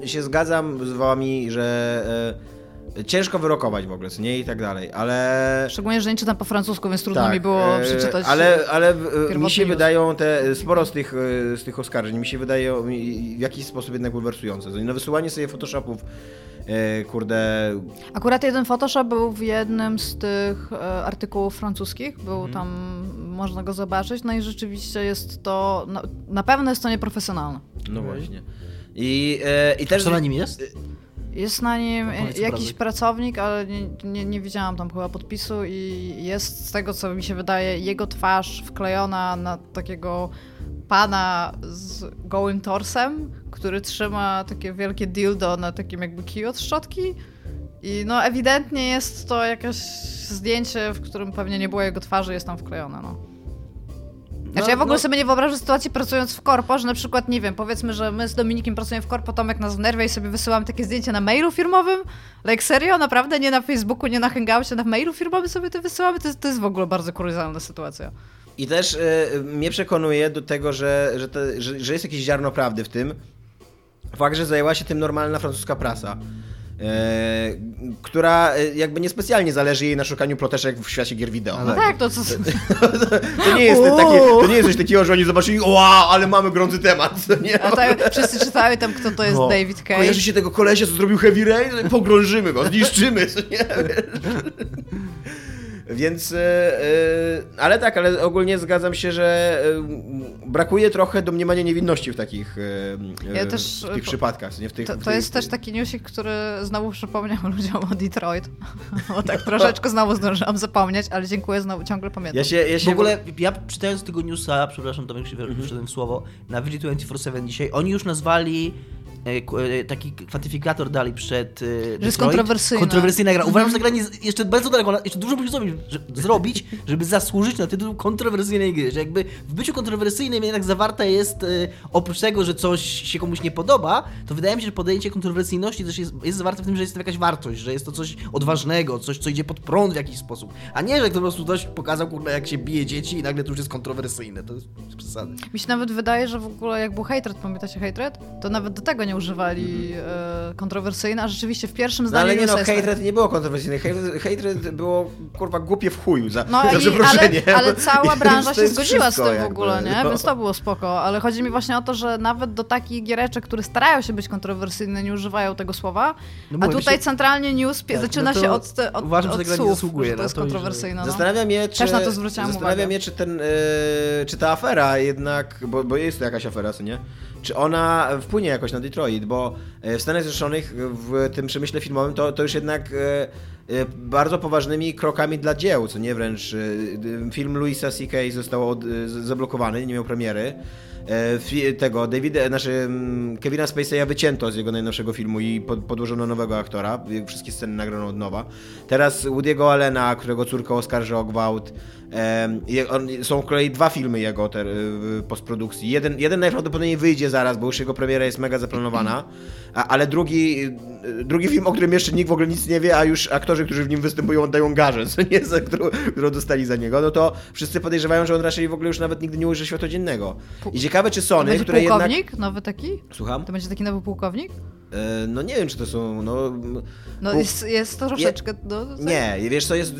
y, się zgadzam z wami, że y, ciężko wyrokować w ogóle, co nie i tak dalej, ale... Szczególnie, że nie czytam po francusku, więc trudno Tak, mi było e, przeczytać. Ale, ale e, mi się news. wydają te, sporo z tych, e, z tych oskarżeń, mi się wydają w jakiś sposób jednak bulwersujące. No wysyłanie sobie photoshopów, e, kurde, Akurat jeden Photoshop był w jednym z tych e, artykułów francuskich, był Mhm. tam, można go zobaczyć, no i rzeczywiście jest to, na, na pewno jest to nieprofesjonalne. no właśnie. I, e, i też... Co na nim jest? Jest na nim No jakiś pracownik, ale nie, nie, nie widziałam tam chyba podpisu i jest z tego, co mi się wydaje, jego twarz wklejona na takiego pana z gołym torsem, który trzyma takie wielkie dildo na takim jakby kiju od szczotki. I no ewidentnie jest to jakieś zdjęcie, w którym pewnie nie było jego twarzy, jest tam wklejone, no. Znaczy ja w ogóle no- sobie nie wyobrażam sytuacji pracując w korpo, że na przykład, nie wiem, powiedzmy, że my z Dominikiem pracujemy w korpo, Tomek nas wnerwia i sobie wysyłamy takie zdjęcia na mailu firmowym. Like serio? Naprawdę? Nie na Facebooku, nie na Hangoucie, na mailu firmowym sobie to wysyłamy? To jest, to jest w ogóle bardzo kuriozalna sytuacja. I też e, mnie przekonuje do tego, że, że, te, że, że jest jakieś ziarno prawdy w tym. Fakt, że zajęła się tym normalna francuska prasa. E, która e, jakby niespecjalnie zależy jej na szukaniu ploteczek w świecie gier wideo. No tak, to co... To nie jest takie, to nie jest coś takiego, że oni zobaczyli, wow, ale mamy gorący temat. Nie? A tak, wszyscy czytały tam, kto to jest No. David Cage. Kojarzy się tego kolesia, co zrobił Heavy Rain? Pogrążymy go, zniszczymy, nie? Więc, e, e, ale tak, ale ogólnie zgadzam się, że e, brakuje trochę domniemania niewinności w takich Ja też, w tych przypadkach. Nie? W tych, To, w to jest też taki newsik, który znowu przypomniał ludziom o Detroit. Bo tak troszeczkę znowu zdążyłam zapomnieć, ale dziękuję, znowu ciągle pamiętam. Ja się, ja się W ogóle, ja czytając tego newsa, przepraszam Tomek, że Mhm. wszedłem w słowo, na VG247 dzisiaj, oni już nazwali taki kwantyfikator dali przed e, jest Detroit. kontrowersyjna. Kontrowersyjna gra. Uważam, że ta gra nie, jeszcze bardzo daleko, jeszcze dużo musi zrobić, że, zrobić, żeby zasłużyć na tytuł kontrowersyjnej gry. Że jakby w byciu kontrowersyjnym jednak zawarta jest, e, oprócz tego, że coś się komuś nie podoba, to wydaje mi się, że podejście kontrowersyjności też jest, jest zawarte w tym, że jest to jakaś wartość, że jest to coś odważnego, coś, co idzie pod prąd w jakiś sposób. A nie, że po prostu ktoś pokazał, kurde, jak się bije dzieci i nagle to już jest kontrowersyjne. To jest przesady. Mi się nawet wydaje, że w ogóle jak był Hatred, pamiętacie Hatred? To nawet do tego nie używali e, kontrowersyjne, a rzeczywiście w pierwszym No zdaniu ale nie no, jest- hatred nie było kontrowersyjne. Hatred, było kurwa głupie w chuju za, No za i, ale, przeproszenie. ale cała branża się zgodziła z tym w ogóle, nie? no. Więc to było spoko. Ale chodzi mi właśnie o to, że nawet do takich giereczek, które starają się być kontrowersyjne, nie używają tego słowa. No a tutaj się- centralnie news Tak, zaczyna no się od, od, uważam, że od ta gra nie słów, zasługuje że to jest to że- kontrowersyjne. No. Zastanawiam się, czy, Też na to zwróciłam zastanawiam uwagę. się, czy, ten, e, czy ta afera jednak, bo, bo jest to jakaś afera, co nie? Czy ona wpłynie jakoś na Detroit, bo e, w Stanach Zjednoczonych w tym przemyśle filmowym to, to już jednak e, e, bardzo poważnymi krokami dla dzieł, co nie wręcz. Film Louisa C.K. został od, zablokowany, nie miał premiery. tego Davida, znaczy Kevina Spacey'a wycięto z jego najnowszego filmu i pod, podłożono nowego aktora. Wszystkie sceny nagrano od nowa. Teraz Woody'ego Allena, którego córka oskarży o gwałt. Są kolei dwa filmy jego te, w postprodukcji. Jeden, jeden najprawdopodobniej wyjdzie zaraz, bo już jego premiera jest mega zaplanowana, a, ale drugi, y, drugi film, o którym jeszcze nikt w ogóle nic nie wie, a już aktorzy, którzy w nim występują, oddają garzę, co nie, za którą, którą dostali za niego, no to wszyscy podejrzewają, że on raczej w ogóle już nawet nigdy nie ujrzy światła dziennego. I ciekawe, czy To Sony, będzie które jednak... pułkownik? Nowy taki? Słucham? To będzie taki nowy pułkownik? E, no nie wiem, czy to są, no... No jest, jest to troszeczkę... No, Nie, wiesz co, jest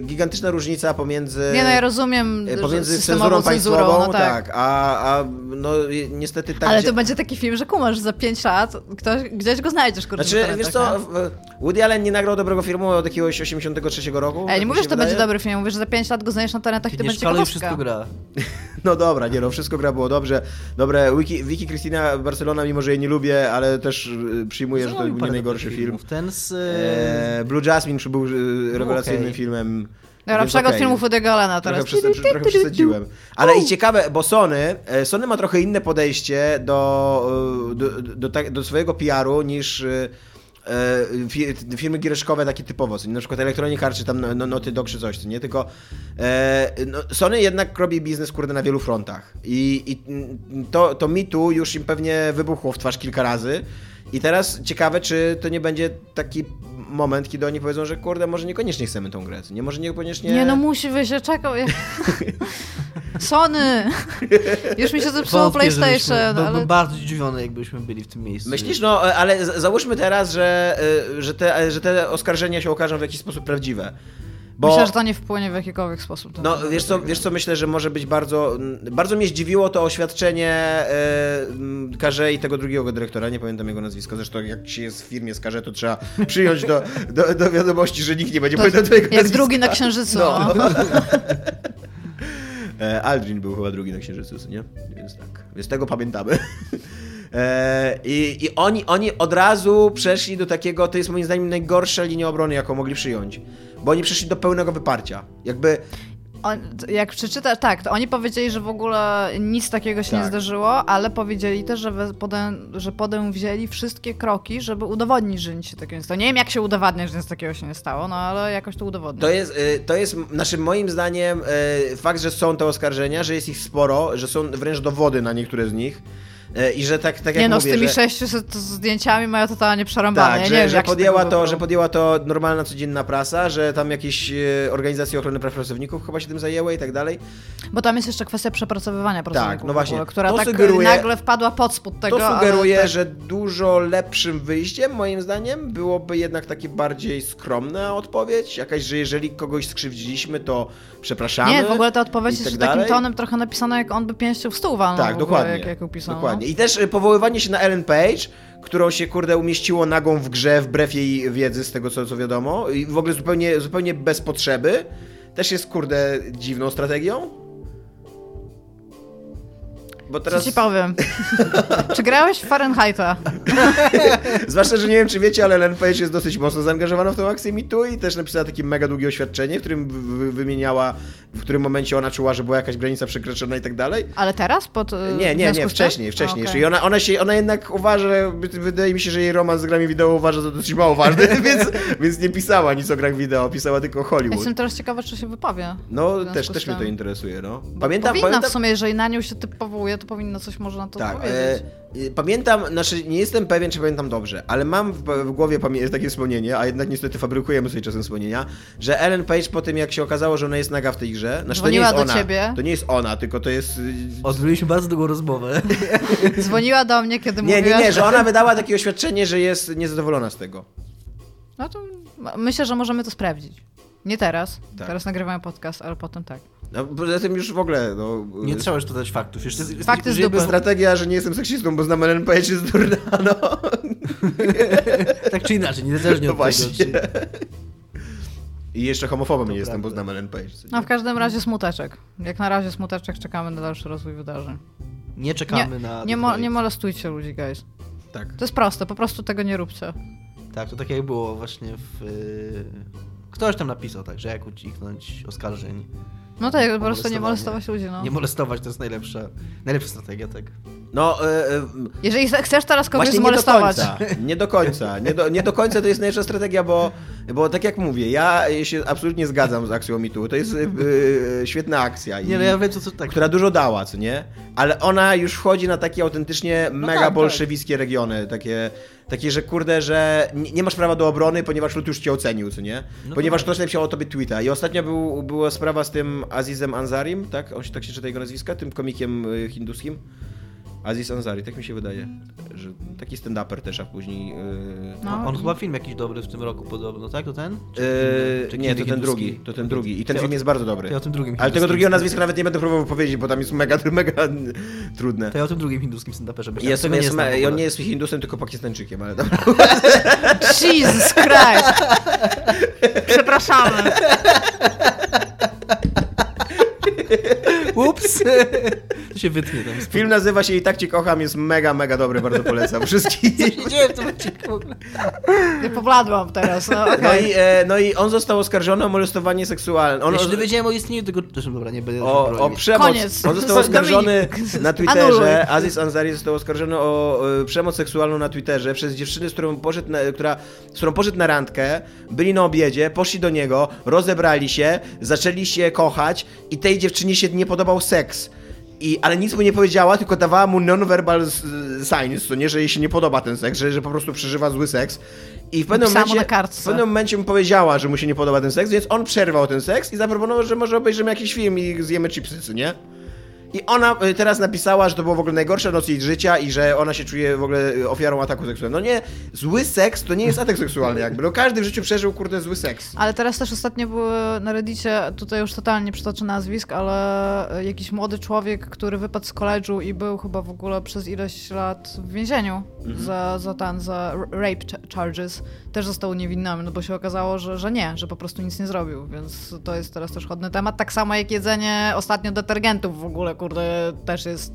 gigantyczna różnica pomiędzy... Nie, no ja rozumiem, e, Pomiędzy cenzurą cenzurą, państwową, no tak. tak. a, a no niestety tak... Ale gdzie- to będzie taki film, że kumasz za 5 lat, ktoś, gdzieś go znajdziesz, kurczę, Znaczy, wiesz co, Woody Allen nie nagrał dobrego filmu od jakiegoś 83 roku. Ej, tak nie mówię, się że to wydaje. będzie dobry film, mówię, że za 5 lat go znajdziesz na internetach i to Nie będzie ciekawostka. wszystko gra. No dobra, nie no, wszystko gra było dobrze. Dobre, Wiki, Wiki Christina Barcelona, mimo że jej nie lubię, ale też przyjmuję, że to był nie najgorszy film. Ten z... e, E, Blue Jasmine był y, rewelacyjnym okej. filmem. Dobra, więc przegląd okej. filmów Allena Trochę, teraz. przes- trochę przesadziłem. Ale i ciekawe, bo Sony, e, Sony ma trochę inne podejście do, e, do, do, tak- do swojego PR-u niż e, e, fi- firmy giereszkowe takie typowo, na przykład Electronic Arts czy tam no- no- Naughty Dog czy coś, co nie? Tylko e, no, Sony jednak robi biznes, kurde, na wielu frontach. I, i to, to Too już im pewnie wybuchło w twarz kilka razy. I teraz ciekawe, czy to nie będzie taki moment, kiedy oni powiedzą, że kurde, może niekoniecznie chcemy tą grę, nie? Może niekoniecznie... Nie no, musi wyjść, ja czekał. Ja... Sony! Już mi się zepsuło PlayStation, Byłbym ale... bardzo zdziwiony, jakbyśmy byli w tym miejscu. Myślisz, no, ale załóżmy teraz, że, y, że, te, że te oskarżenia się okażą w jakiś sposób prawdziwe. Bo, Myślę, że to nie wpłynie w jakikolwiek sposób. no, wiesz co, wiesz co, myślę, że może być bardzo... Bardzo mnie zdziwiło to oświadczenie y, Karze i tego drugiego dyrektora, nie pamiętam jego nazwiska, zresztą jak się jest w firmie z Karze, to trzeba przyjąć do, do, do wiadomości, że nikt nie będzie To pamiętał twojego jak nazwiska. drugi na Księżycu. No. No. E, Aldrin był chyba drugi na Księżycu, nie? Więc tak, więc tego pamiętamy. E, I i oni, oni od razu przeszli do takiego, to jest moim zdaniem najgorsza linia obrony, jaką mogli przyjąć. Bo oni przeszli do pełnego wyparcia. Jakby, On, jak przeczytasz, tak, to oni powiedzieli, że w ogóle nic takiego się nie Tak. zdarzyło, ale powiedzieli też, że, podę, że podę wzięli wszystkie kroki, żeby udowodnić, że nic się takiego nie stało. Nie wiem, jak się udowadnia, że nic takiego się nie stało, no ale jakoś to udowodnić. to jest, y, to jest naszym moim zdaniem y, fakt, że są te oskarżenia, że jest ich sporo, że są wręcz dowody na niektóre z nich. Y, I że tak, tak jak nie no, mówię, z tymi że... 600 zdjęciami mają totalnie przerąbane. Tak, ja że, nie wiem, że, podjęła to, że podjęła to normalna, codzienna prasa, że tam jakieś e, organizacje ochrony praw pracowników chyba się tym zajęły i tak dalej. Bo tam jest jeszcze kwestia przepracowywania pracowników, no właśnie. ogóle, która To tak sugeruje- nagle wpadła pod spód tego. to sugeruje, tak. że dużo lepszym wyjściem, moim zdaniem, byłoby jednak takie bardziej skromna odpowiedź. Jakaś, że jeżeli kogoś skrzywdziliśmy, to przepraszamy. Nie, w ogóle ta odpowiedź i jest tak takim tonem trochę napisana, jak on by pięścią w stół walnął. Tak, ogóle, dokładnie. Jak, jak ją pisał, dokładnie. I też e, powoływanie się na Ellen Page, którą się, kurde, umieściło nagą w grze wbrew jej wiedzy, z tego co, co wiadomo, i w ogóle zupełnie, zupełnie bez potrzeby, też jest, kurde, dziwną strategią. Bo teraz... Co ci powiem? Czy grałeś w Fahrenheita? Zwłaszcza, że nie wiem, czy wiecie, ale Ellen Page jest dosyć mocno zaangażowana w tą akcję MeToo i też napisała takie mega długie oświadczenie, w którym wy- wy- wymieniała, w którym momencie ona czuła, że była jakaś granica przekroczona i tak dalej. Ale teraz? Pod, e, Nie, nie, związku nie, z wcześniej, wcześniej okej. I ona, ona, się, ona jednak uważa, wydaje mi się, że jej romans z grami wideo uważa za dosyć mało ważny, więc, więc nie pisała nic o grach wideo, pisała tylko Hollywood. Jestem teraz ciekawa, czy się wypowie. No, też, też mnie to interesuje, no. Pamiętam, powinna pamiętam, w sumie, jeżeli na nią się typ powołuje, to powinno coś może na to Tak, powiedzieć. e, e, pamiętam, znaczy nie jestem pewien, czy pamiętam dobrze, ale mam w, w głowie takie wspomnienie, a jednak niestety fabrykujemy sobie czasem wspomnienia, że Ellen Page po tym, jak się okazało, że ona jest naga w tej grze, znaczy to nie Dzwoniła jest do ona, ciebie. to nie jest ona, tylko to jest... y, Odbyliśmy bardzo długą rozmowę. Dzwoniła do mnie, kiedy Nie, mówiła, nie, nie, że ona wydała takie oświadczenie, że jest niezadowolona z tego. No to myślę, że możemy to sprawdzić. Nie teraz. Tak. Teraz nagrywamy podcast, ale potem tak. No, poza tym już w ogóle, no... Nie trzeba już dodać faktów. Jeszcze, jest- Fakty z dupy. w- Strategia, że nie jestem seksistą, bo znam Ellen Page jest durna, no. Tak czy inaczej, niezależnie No od właśnie. tego. Czy... I jeszcze homofobem nie jestem, bo znam Ellen Page. co nie? No w każdym razie smuteczek. Jak na razie smuteczek, czekamy na dalszy rozwój wydarzeń. Nie czekamy na. Nie, mo- nie molestujcie ludzi, guys. Tak. To jest proste, po prostu tego nie róbcie. Tak, to tak jak było właśnie w... Ktoś tam napisał tak, że jak uniknąć oskarżeń No tak, po prostu nie molestować ludzi, no. Nie molestować to jest najlepsza, najlepsza strategia, tak. No, e, e, Jeżeli chcesz teraz kogoś Właśnie nie do końca. Nie do końca. Nie do, nie do końca to jest najlepsza strategia, bo, bo tak jak mówię, ja się absolutnie zgadzam z akcją mitu. To jest y, świetna akcja. I, Nie, no ja wiem, co, co tak. która dużo dała, co nie? Ale ona już wchodzi na takie autentycznie mega tak, bolszewickie regiony, takie, takie, że kurde, że nie, masz prawa do obrony, ponieważ lud już cię ocenił, co nie? No ponieważ tak. ktoś napisał o tobie tweeta. I ostatnio był, była sprawa z tym Azizem Ansarim, tak? On się tak się czyta jego nazwiska, tym komikiem y, hinduskim. Aziz Ansari, tak mi się wydaje, że taki stand-uper też, a później... Yy... No. On chyba film jakiś dobry w tym roku podobno, tak? To ten? Czy Yy, czy nie, to ten drugi, to ten drugi. I ten Ja film o- jest bardzo dobry. Ja o tym drugim Ale tego drugiego nazwiska nawet nie będę próbował powiedzieć, bo tam jest mega, mega trudne. To ja o tym drugim hinduskim stand-uperze myślałem. Jest, jest, me- I on nie jest Hindusem, tylko Pakistańczykiem, ale dobra. Jesus Christ! Przepraszamy. Ups! To się wytnie tam. Film nazywa się I tak cię kocham, jest mega, mega dobry, bardzo polecam wszystkim. Nie dzieje w tym odcinku. Ja pobladłam teraz, no okej. No i, e, no i on został oskarżony o molestowanie seksualne. On, Ja się dowiedziałem o istnieniu tego... Zresztą, dobra, nie będę... o, o przemoc. Koniec. On został oskarżony Dominik, na anuluj. Twitterze. Aziz Ansari został oskarżony o e, przemoc seksualną na Twitterze przez dziewczynę, z którą poszedł na, która, z którą poszedł na randkę. Byli na obiedzie, poszli do niego, rozebrali się, zaczęli się kochać i tej dziewczynie się nie podobał seks. I, ale nic mu nie powiedziała, tylko dawała mu non-verbal signs, to nie, że jej się nie podoba ten seks, że, że po prostu przeżywa zły seks. I w pewnym, momencie, w pewnym momencie mu powiedziała, że mu się nie podoba ten seks, więc on przerwał ten seks i zaproponował, że może obejrzymy jakiś film i zjemy chipsy, nie? I ona y, teraz napisała, że to było w ogóle najgorsza noc jej życia i że ona się czuje w ogóle ofiarą ataku seksualnego. No nie, zły seks to nie jest atak seksualny jakby. No każdy w życiu przeżył, kurde, zły seks. Ale teraz też ostatnio były na Reddicie, tutaj już totalnie przytoczę nazwisk, ale jakiś młody człowiek, który wypadł z koledżu i był chyba w ogóle przez ileś lat w więzieniu za, za ten, za rape ch- charges, też został uniewinniony, no bo się okazało, że, że nie, że po prostu nic nie zrobił, więc to jest teraz też chodny temat. Tak samo jak jedzenie ostatnio detergentów w ogóle, kurde, też jest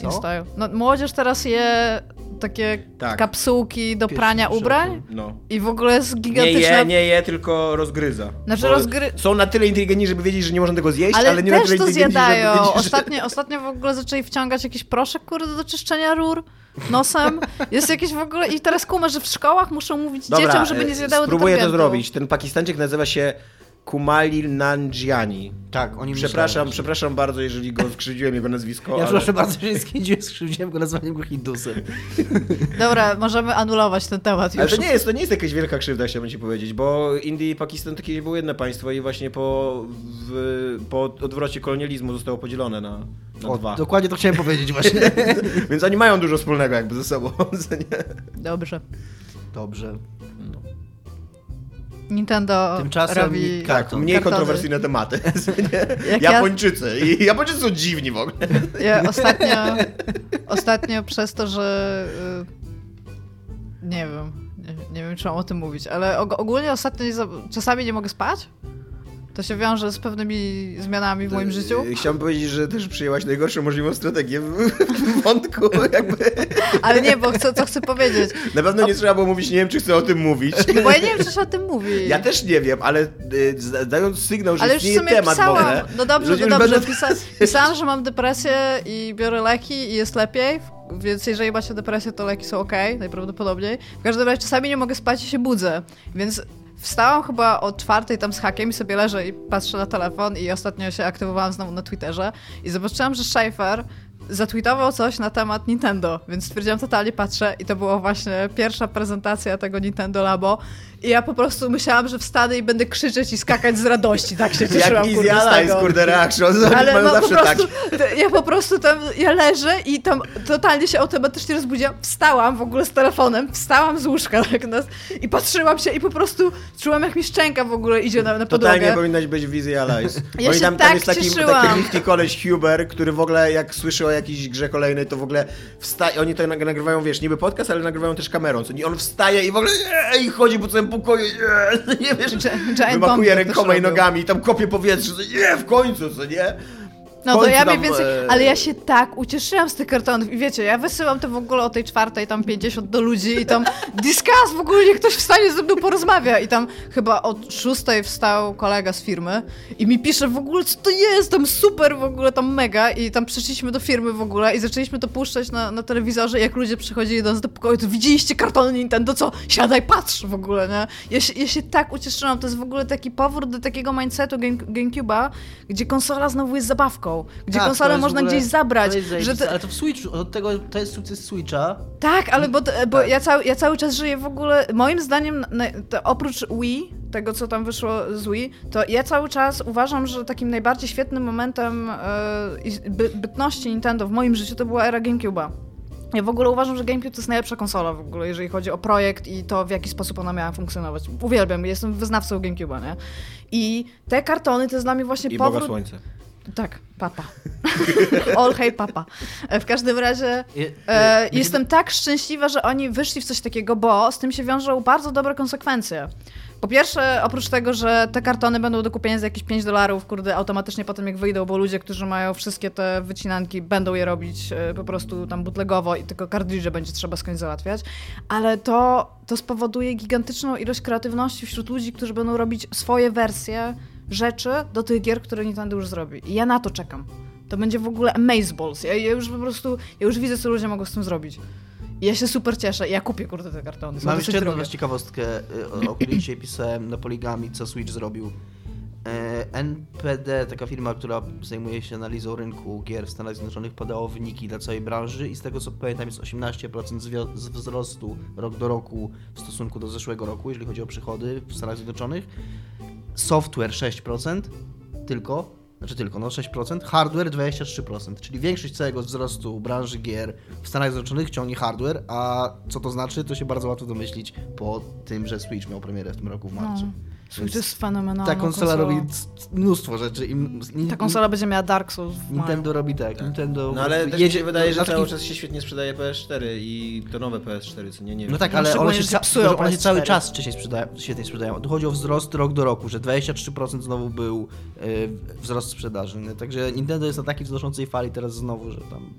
Co? No, młodzież teraz je takie Tak. kapsułki do Pierwszy prania ubrań No. i w ogóle jest Nie gigantyczna... je, nie je, tylko rozgryza. Znaczy rozgry- Są na tyle inteligentni, żeby wiedzieć, że nie można tego zjeść, ale, Ale, nie na też tyle to inteligentni, żeby zjadają. wiedzieć, że... Ostatnio, ostatnio w ogóle zaczęli wciągać jakiś proszek, kurde, do czyszczenia rur nosem. Jest jakieś w ogóle... I teraz kumasz, że w szkołach muszą mówić dzieciom, żeby nie e, zjadały Spróbuję to zrobić. Ten Pakistańczyk nazywa się Kumali Nanjiani. Tak, oni Przepraszam, myślałem. przepraszam bardzo, jeżeli go skrzywdziłem jego nazwisko. Ja ale... przepraszam bardzo, że skrzywdziłem, skrzywdziłem go nazwaniem go Hindusem. Dobra, możemy anulować ten temat Ale już. to nie jest, to nie jest jakaś wielka krzywda, chciałbym ci powiedzieć, bo Indie i Pakistan to kiedyś było jedno państwo i właśnie po, w, po odwrocie kolonializmu zostało podzielone na, na O, dwa. dokładnie to chciałem powiedzieć właśnie. Więc oni mają dużo wspólnego jakby ze sobą. Dobrze. Dobrze. Nintendo Tymczasem robi... tak, mniej Kartony. kontrowersyjne tematy. Japończycy. I Japończycy są dziwni w ogóle. Ja ostatnio, ostatnio przez to, że y, nie wiem, nie, nie wiem czy mam o tym mówić, ale og- ogólnie ostatnio czasami nie mogę spać. To się wiąże z pewnymi zmianami w moim życiu. Yy, Chciałem powiedzieć, że też przyjęłaś najgorszą możliwą strategię w, wątku. Jakby. Ale nie, bo chcę, co chcę powiedzieć. Na pewno nie trzeba było mówić, nie wiem, czy chcę o tym mówić. Bo ja nie wiem, czy się o tym mówi. Ja też nie wiem, ale z- dając sygnał, że Ale już w istnieje sumie temat pisałam. ogóle. No dobrze, no dobrze. będą- Pisa pisałam, że mam depresję i biorę leki i jest lepiej. Więc jeżeli macie depresję, to leki są ok, najprawdopodobniej. W każdym razie czasami nie mogę spać i się budzę. Więc wstałam chyba o czwartej tam z hakiem i sobie leżę i patrzę na telefon i ostatnio się aktywowałam znowu na Twitterze i zobaczyłam, że Schaefer zatweetował coś na temat Nintendo, więc stwierdziłam totalnie patrzę i to była właśnie pierwsza prezentacja tego Nintendo Labo i ja po prostu myślałam, że wstanę i będę krzyczeć i skakać z radości, tak się cieszyłam, Jak kurde, z tego. kurde, reaction. Ale mają no, po zawsze tak. prostu, to ja po prostu tam, ja leżę i tam totalnie się automatycznie rozbudziłam, wstałam w ogóle z telefonem, wstałam z łóżka tak nas, i patrzyłam się i po prostu czułam jak mi szczęka w ogóle idzie na, na Totalnie podłogę. powinnaś być w Easy Allies. Ja Oni się tam, tak tam jest taki, cieszyłam. taki koleś Huber, który w ogóle jak słyszy o jakiejś grze kolejnej, to w ogóle wstaje, oni to nag- nagrywają, wiesz, niby podcast, ale nagrywają też kamerą, co nie? On wstaje i w ogóle i chodzi po całym pokoju, nie, nie wiesz, wymakuje też rękoma i nogami i tam kopie powietrze, co nie, w końcu, co nie? No to ja mniej więcej, e, ale ja się tak ucieszyłam z tych kartonów i wiecie, ja wysyłam to w ogóle o tej czwartej, tam 50 do ludzi i tam discuss, w ogóle niech ktoś wstanie ze mną porozmawia. I tam chyba od szóstej wstał kolega z firmy i mi pisze w ogóle, co to jest, tam super w ogóle, tam mega. I tam przyszliśmy do firmy w ogóle i zaczęliśmy to puszczać na, na telewizorze jak ludzie przychodzili do nas do pokoju, to widzieliście kartony Nintendo, co? Siadaj, patrz w ogóle, nie? Ja się, ja się tak ucieszyłam, to jest w ogóle taki powrót do takiego mindsetu Game, GameCube'a, gdzie konsola znowu jest zabawką, gdzie Tak, to konsolę można ogóle- gdzieś zabrać. to że te, Ale to w Switchu, od tego to jest sukces Switcha. tak, ale bo, bo Tak. Ja, cały, ja cały czas żyję w ogóle. Moim zdaniem, to oprócz Wii, tego co tam wyszło z Wii, to ja cały czas uważam, że takim najbardziej świetnym momentem e, by, bytności Nintendo w moim życiu to była era GameCube'a. Ja w ogóle uważam, że GameCube to jest najlepsza konsola w ogóle, jeżeli chodzi o projekt i to, w jaki sposób ona miała funkcjonować. Uwielbiam, jestem wyznawcą GameCube'a, nie? I te kartony to jest dla mnie właśnie I powrót... Boga Słońca. Tak, papa. All hey papa. E, W każdym razie e, jestem tak szczęśliwa, że oni wyszli w coś takiego, bo z tym się wiążą bardzo dobre konsekwencje. Po pierwsze, oprócz tego, że te kartony będą do kupienia za jakieś 5 dolarów, kurde, automatycznie potem jak wyjdą, bo ludzie, którzy mają wszystkie te wycinanki, będą je robić e, po prostu tam bootlegowo i tylko kartridże będzie trzeba skądś załatwiać, ale to, to spowoduje gigantyczną ilość kreatywności wśród ludzi, którzy będą robić swoje wersje rzeczy do tych gier, które Nintendo już zrobi. I ja na to czekam. To będzie w ogóle amazeballs. Ja, ja już po prostu, ja już widzę, co ludzie mogą z tym zrobić. I ja się super cieszę. Ja kupię, kurde, te kartony. Są Mam jeszcze jedną drogie. ciekawostkę, y, o, której dzisiaj pisałem na Poligami, co Switch zrobił. E, NPD, taka firma, która zajmuje się analizą rynku gier w Stanach Zjednoczonych, podało wyniki dla całej branży i z tego co pamiętam jest 18% zwio- z wzrostu rok do roku w stosunku do zeszłego roku, jeżeli chodzi o przychody w Stanach Zjednoczonych. Software 6% tylko, znaczy tylko, no 6%, hardware 23%, czyli większość całego wzrostu branży gier w Stanach Zjednoczonych ciągnie hardware, a co to znaczy, to się bardzo łatwo domyślić po tym, że Switch miał premierę w tym roku w marcu. No. Switch Więc jest fenomenalną ta konsola konsolą. robi mnóstwo rzeczy. I, Ta konsola będzie miała Dark Souls w Nintendo robi tak, Nintendo No ale też mi jedzie- się wydaje, że na cały czas się świetnie sprzedaje PS4 i to nowe PS4, co nie, nie wiem. No tak, No ale one szczególnie, się, że ca- psują że one się cały PS4. czas wcześniej sprzedają, świetnie sprzedają. Tu chodzi o wzrost rok do roku, że 23% znowu był e, wzrost sprzedaży. nie? Także Nintendo jest na takiej wznoszącej fali teraz znowu, że tam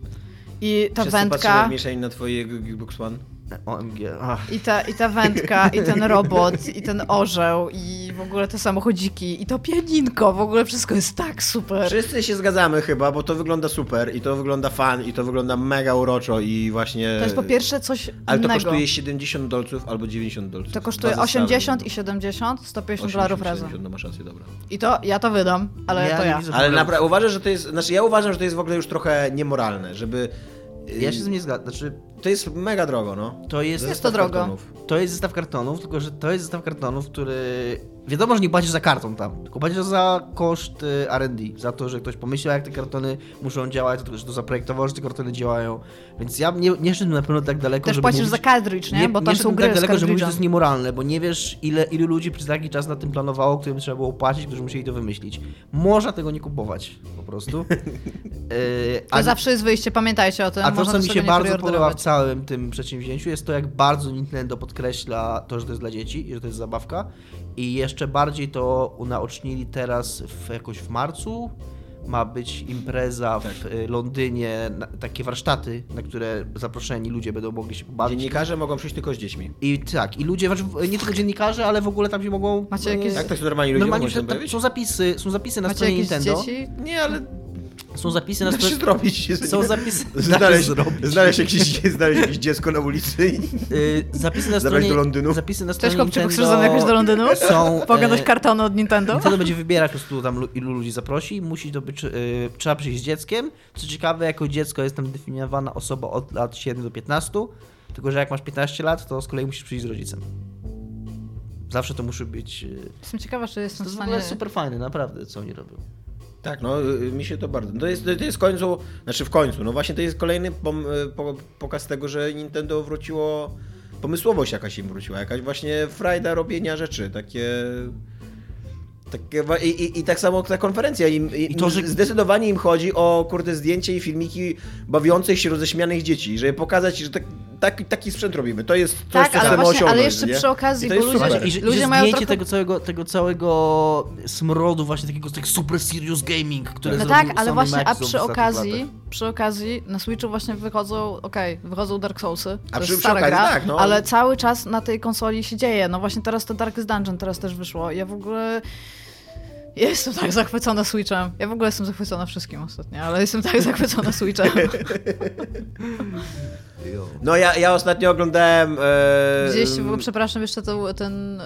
I ta Wszyscy wędka, w mieszani na twojego Xbox One. OMG. Ach. i ta, i ta wędka, i ten robot, i ten orzeł, i w ogóle te samochodziki, i to pianinko, w ogóle wszystko jest tak super. Wszyscy się zgadzamy chyba, bo to wygląda super i to wygląda fan i to wygląda mega uroczo i właśnie... To jest po pierwsze coś Ale to innego. kosztuje 70 dolców albo 90 dolców. To kosztuje Dwa zestawy. 80 i 70, 150 dolarów 80, razem. 70, No masz rację, dobra. I to ja to wydam, ale Ja to nie ja. Ale naprawdę uważasz, że to jest... Znaczy ja uważam, że to jest w ogóle już trochę niemoralne, żeby... Ja się z tym nie zgadzam. Znaczy, To jest mega drogo, no. to jest, Jest to drogo. kartonów. to jest zestaw kartonów, tylko że to jest zestaw kartonów, który... Wiadomo, że nie płacisz za karton tam, tylko płacisz za koszt y, R&D, za to, że ktoś pomyślał, jak te kartony muszą działać, że to zaprojektował, że te kartony działają. Więc ja nie, nie szedłem na pewno tak daleko, Też żeby płacisz mówić, za cartridge, nie? Bo tam nie są gry tak daleko, żeby mówić, że to jest niemoralne, bo nie wiesz, ile, ilu ludzi przez taki czas na tym planowało, którym trzeba było płacić, którzy musieli to wymyślić. Można tego nie kupować, po prostu. Yy, To zawsze jest wyjście, pamiętajcie o tym. a to, co mi się nie bardzo podoba w. całym tym przedsięwzięciu, jest to, jak bardzo Nintendo podkreśla to, że to jest dla dzieci i że to jest zabawka. I jeszcze bardziej to unaocznili teraz w, jakoś w marcu. Ma być impreza w y, Londynie, na, takie warsztaty, na które zaproszeni ludzie będą mogli się pobawić. Dziennikarze mogą przyjść tylko z dziećmi. I tak, i ludzie, znaczy, nie tylko dziennikarze, ale w ogóle tam się mogą. Macie e, jakieś- Jak to są normalni ludzie Normalnie mogą się tam, są zapisy, są zapisy na Macie stronie Nintendo. dzieci? Nie, ale Są zapisy na da się zrobić. Są zapisy. Znaleźć, zrobić. znaleźć, jakieś, znaleźć jakieś dziecko na ulicy i... Y, zapisy na Zabrać stronie. do Londynu? Zapisy na stronie chłopczyku, Nintendo chcesz jechać do Londynu? Są. Pogadać e, kartony od Nintendo? Nintendo będzie wybierać po prostu tam lu- ilu ludzi zaprosi. Musi to być. y, trzeba przyjść z dzieckiem. Co ciekawe, jako dziecko jest tam definiowana osoba od lat 7 do 15. Tylko, że jak masz 15 lat, to z kolei musisz przyjść z rodzicem. Zawsze to muszy być. y, Jestem ciekawa, czy To jestem jest w stanie... ogóle super fajne, naprawdę, co oni robią. Tak, no y, mi się to bardzo. To jest, to jest w końcu, znaczy w końcu, no właśnie to jest kolejny pom, y, po, pokaz tego, że Nintendo wróciło, pomysłowość jakaś im wróciła, jakaś właśnie frajda robienia rzeczy, takie. Wa- i, i, I tak samo ta konferencja. Im, i, I to, że- Zdecydowanie im chodzi o kurde zdjęcie i filmiki bawiących się roześmianych dzieci, żeby pokazać, że tak taki, taki sprzęt robimy. To jest coś, Tak, co ale chcemy właśnie, ale jeszcze nie? przy okazji, I to bo jest ludzie, super. I że, i ludzie że mają zdjęcie trochę... tego, całego, tego całego smrodu właśnie takiego tak super serious gaming, które No tak, ale właśnie, a przy okazji, latach. Przy okazji na Switchu właśnie wychodzą, okej, wychodzą Dark Soulsy, A przy- przy okazji gra, tak, no. ale cały czas na tej konsoli się dzieje. No właśnie teraz to Darkest Dungeon teraz też wyszło. Ja w ogóle... Ja jestem tak zachwycona Switchem. Ja w ogóle jestem zachwycona wszystkim ostatnio, ale jestem tak zachwycona Switchem. No ja, ja ostatnio oglądałem... E, Gdzieś, w ogóle, przepraszam, jeszcze to, ten... y,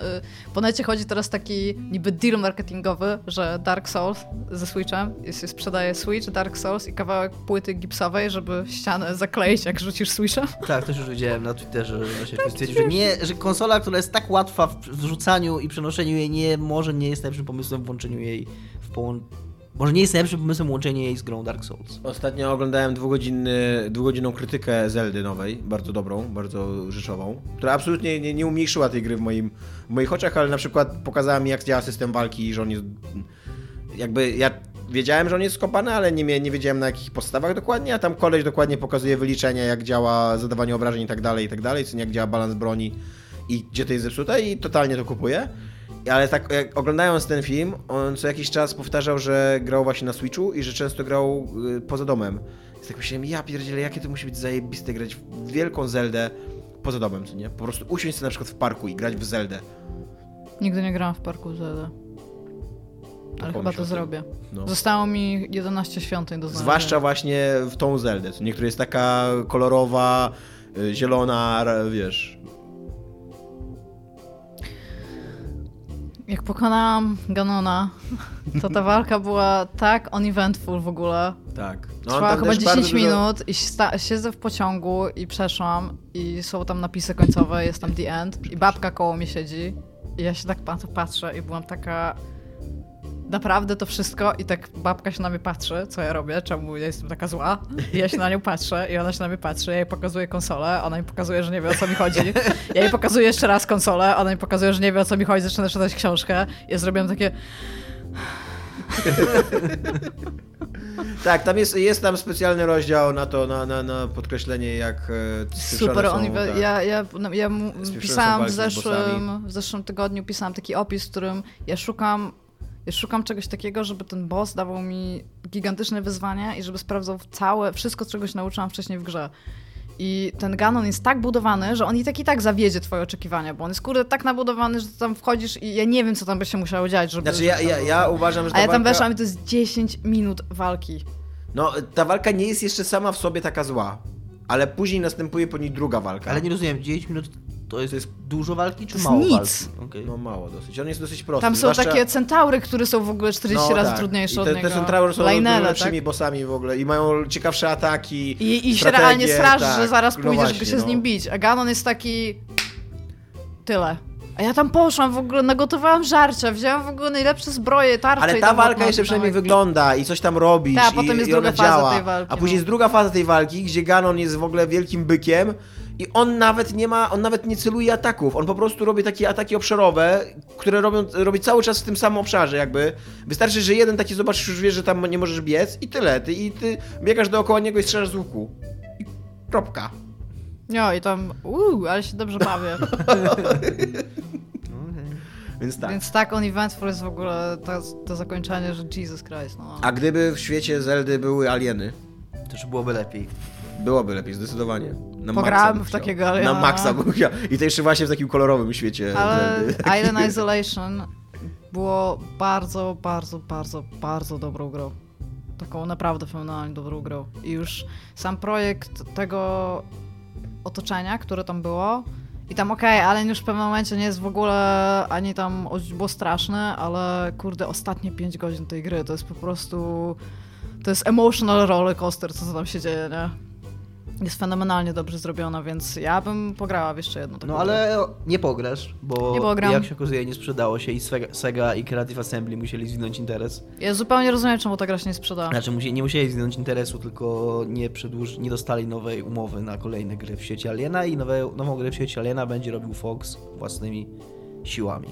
Po necie chodzi teraz taki niby deal marketingowy, że Dark Souls ze Switchem, jest, sprzedaje Switch, Dark Souls i kawałek płyty gipsowej, żeby ścianę zakleić, jak rzucisz Switchem. Tak, też już widziałem na Twitterze, że właśnie ktoś stwierdził, że, nie, że konsola, która jest tak łatwa w wrzucaniu i przenoszeniu jej, nie może nie jest najlepszym pomysłem włączeniu jej w połączeniu. Może nie jest najlepszym pomysłem łączenie jej z grą Dark Souls. Ostatnio oglądałem dwugodzinny, dwugodzinną krytykę Zeldy nowej, bardzo dobrą, bardzo rzeczową, która absolutnie nie, nie umniejszyła tej gry w, moim, w moich oczach, ale na przykład pokazała mi jak działa system walki i że on jest... Jakby ja wiedziałem, że on jest skopany, ale nie, nie wiedziałem na jakich podstawach dokładnie, a tam koleś dokładnie pokazuje wyliczenia, jak działa zadawanie obrażeń i tak dalej, i tak dalej, jak działa balans broni i gdzie to jest zepsute i totalnie to kupuję. Ale tak jak oglądając ten film, on co jakiś czas powtarzał, że grał właśnie na Switchu i że często grał y, poza domem. Więc tak myślałem, ja pierdzielę, jakie to musi być zajebiste grać w wielką Zeldę poza domem, co nie? Po prostu usiąść sobie na przykład w parku i grać w Zeldę. Nigdy nie grałam w parku Zelda. Ale Pomyśl chyba to zrobię. No. Zostało mi 11 świątyń do znalezienia. Zwłaszcza właśnie w tą Zeldę, co nie? Która jest taka kolorowa, y, zielona, wiesz... Jak pokonałam Ganona, to ta walka była tak uneventful w ogóle. Tak. No, Trwała chyba też bardzo 10 dużo- minut i sta- siedzę w pociągu i przeszłam i są tam napisy końcowe, jest tam the end i babka koło mnie siedzi i ja się tak patrzę i byłam taka naprawdę to wszystko i tak babka się na mnie patrzy, co ja robię, czemu ja jestem taka zła. I ja się na nią patrzę i ona się na mnie patrzy, ja jej pokazuję konsolę, ona mi pokazuje, że nie wie o co mi chodzi, ja jej pokazuję jeszcze raz konsolę, ona mi pokazuje, że nie wie o co mi chodzi, zaczyna czytać książkę. Ja zrobiłam takie Tak, tam jest, jest tam specjalny rozdział na to, na, na, na podkreślenie, jak e, Super, są, oni, tak. ja, ja, no, ja pisałam w zeszłym, w zeszłym tygodniu pisałam taki opis, w którym ja szukam, ja szukam czegoś takiego, żeby ten boss dawał mi gigantyczne wyzwania i żeby sprawdzał całe, wszystko, czego się nauczyłam wcześniej w grze. I ten Ganon jest tak budowany, że on i tak i tak zawiedzie twoje oczekiwania, bo on jest kurde tak nabudowany, że tam wchodzisz i ja nie wiem, co tam by się musiało dziać, żeby... Znaczy ja, ja, ja uważam, że A ja tam walka... weszłam i to jest 10 minut walki. No, ta walka nie jest jeszcze sama w sobie taka zła, ale później następuje po niej druga walka. Ale nie rozumiem, 9 minut to jest, dużo walki, czy jest mało nic. walki? Okej. No mało dosyć, on jest dosyć prosty. Tam są zwłaszcza- takie centaury, które są w ogóle 40 no, razy tak. trudniejsze I od te, niego. te centraury są Lionele, lepszymi tak? bossami w ogóle i mają ciekawsze ataki. I, i się realnie straż, tak. że zaraz No pójdziesz właśnie, się no. z nim bić. A Ganon jest taki... Tyle. A ja tam poszłam w ogóle, nagotowałam żarcia, wzięłam w ogóle najlepsze zbroje, tarcze Ale ta walka jeszcze przynajmniej wygląda i coś tam robisz Tak, i, potem jest i druga faza działa. tej walki, A później no. jest druga faza tej walki, gdzie Ganon jest w ogóle wielkim bykiem i on nawet nie ma, on nawet nie celuje ataków, on po prostu robi takie ataki obszarowe, które robią, robi cały czas w tym samym obszarze jakby. Wystarczy, że jeden taki zobaczysz, już wiesz, że tam nie możesz biec i tyle. Ty, I ty biegasz dookoła niego i strzelasz z łuku. I kropka. No i tam, uuu, ale się dobrze bawię. Więc tak. Więc tak, on eventful jest w ogóle to, to zakończenie, że Jesus Christ, no. A gdyby w świecie Zeldy były alieny, To już byłoby lepiej. Byłoby lepiej, zdecydowanie. Na Pograłem w takiego aliena. Na maksa bym chciał. I to jeszcze właśnie w takim kolorowym świecie Ale. Island Isolation było bardzo, bardzo, bardzo, bardzo dobrą grą. Taką naprawdę fenomenalnie dobrą grą. I już sam projekt tego otoczenia, które tam było. I tam okej, ale już w pewnym momencie nie jest w ogóle ani tam było straszne, ale kurde, ostatnie 5 godzin tej gry to jest po prostu. To jest emotional roller coaster, co tam się dzieje, nie? Jest fenomenalnie dobrze zrobiona, więc ja bym pograła w jeszcze jedną taką No ale nie pograsz, bo Nie pogram. jak się okazuje nie sprzedało się i Sega, i Creative Assembly musieli zwinąć interes. Ja zupełnie rozumiem, czemu ta gra się nie sprzeda. Znaczy musie, nie musieli zwinąć interesu, tylko nie, przedłuż, nie dostali nowej umowy na kolejne gry w świecie Aliena i nowe, nową grę w świecie Aliena będzie robił Fox własnymi siłami.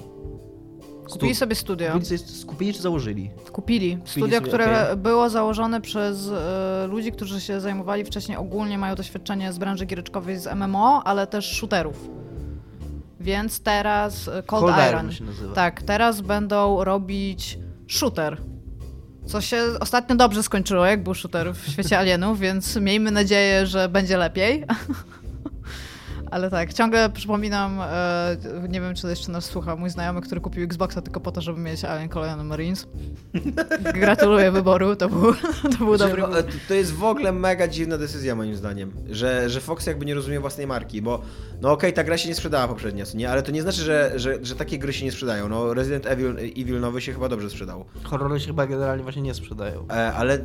Kupili sobie studio. Kupili, skupili czy założyli? Kupili. Studio, sobie, które okej. było założone przez e, ludzi, którzy się zajmowali wcześniej ogólnie, mają doświadczenie z branży giereczkowej z MMO, ale też shooterów. Więc teraz e, Cold, Cold Iron. Iron się nazywa. Tak, teraz będą robić shooter. Co się ostatnio dobrze skończyło, jak był shooter w świecie alienów, więc miejmy nadzieję, że będzie lepiej. Ale tak, ciągle przypominam, e, nie wiem czy jeszcze nas słucha, mój znajomy, który kupił Xboxa tylko po to, żeby mieć Alien Colonial Marines. Gratuluję wyboru, to był, to był dobry wybór. To jest w ogóle mega dziwna decyzja moim zdaniem, że, że Fox jakby nie rozumie własnej marki, bo no okej, ta gra się nie sprzedała poprzednio, nie? ale to nie znaczy, że, że, że takie gry się nie sprzedają. No Resident Evil, Evil nowy się chyba dobrze sprzedał. Horrory się chyba generalnie właśnie nie sprzedają. E, ale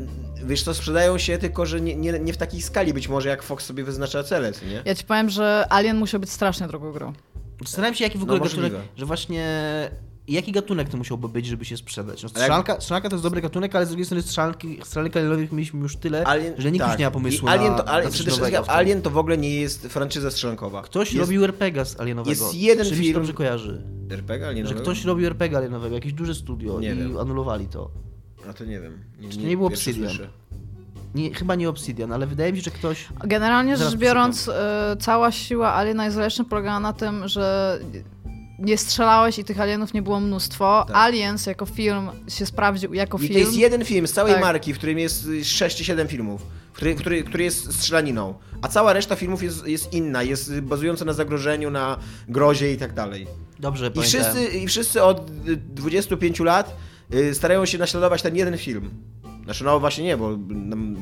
wiesz co, sprzedają się tylko, że nie, nie, nie w takiej skali być może jak Fox sobie wyznacza cele, nie? Ja ci powiem, że Alien musiał być strasznie drogą grą. Zastanawiam się, jaki w ogóle No, gatunek, że właśnie... Jaki gatunek to musiałby być, żeby się sprzedać? No, strzelanka, strzelanka to jest dobry gatunek, ale z drugiej strony strzelanki, strzelanek alienowych mieliśmy już tyle, Alien, że nikt tak. już nie ma pomysłu I Alien na, to, ale, na coś przede wszystkim. Alien to w ogóle nie jest franczyza strzelankowa. Ktoś jest robił RPG z alienowego. jest jeden Czy film- dobrze kojarzy. RPG Że alienowego? ktoś robił RPG alienowego, jakieś duże studio Nie i wiem. anulowali to. A to nie wiem. Czy to nie był pierwszy Obsidian? Nie, chyba nie Obsidian, ale wydaje mi się, że ktoś... Generalnie rzecz biorąc, e, cała siła Alien Isolation polegała na tym, że nie strzelałeś i tych alienów nie było mnóstwo. Tak. Aliens jako film się sprawdził jako I film. to jest jeden film z całej Tak. marki, w którym jest 6 czy 7 filmów, który, który, który jest strzelaniną, a cała reszta filmów jest, jest inna, jest bazująca na zagrożeniu, na grozie i tak dalej. Dobrze I pamiętam. wszyscy, I wszyscy od y, 25 lat y, starają się naśladować ten jeden film. Znaczy, no właśnie nie, bo nam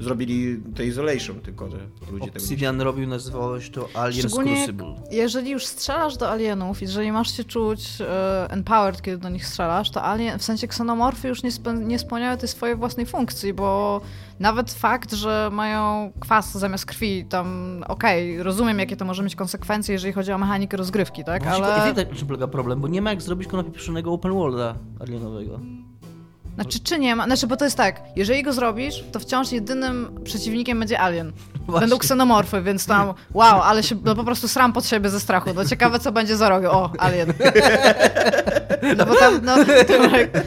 zrobili to Isolation, tylko że ludzie tego nie Obsidian robił, nazywało się to Alien Szczególnie Crucible. jeżeli już strzelasz do alienów, jeżeli masz się czuć e, empowered, kiedy do nich strzelasz, to alien, w sensie ksenomorfy już nie, spe, nie spełniają tej swojej własnej funkcji, bo nawet fakt, że mają kwas zamiast krwi, tam okej, rozumiem jakie to może mieć konsekwencje, jeżeli chodzi o mechanikę rozgrywki, tak? Właśnie, Ale... Na czym polega problem, bo nie ma jak zrobić konopieprzonego open worlda alienowego. Znaczy, czy nie ma? Znaczy, bo to jest tak, jeżeli go zrobisz, to wciąż jedynym przeciwnikiem będzie alien. Właśnie. Będą ksenomorfy, więc tam, wow, ale się no, po prostu sram pod siebie ze strachu. No ciekawe, co będzie za rogiem. O, alien. No bo tam, no, tak.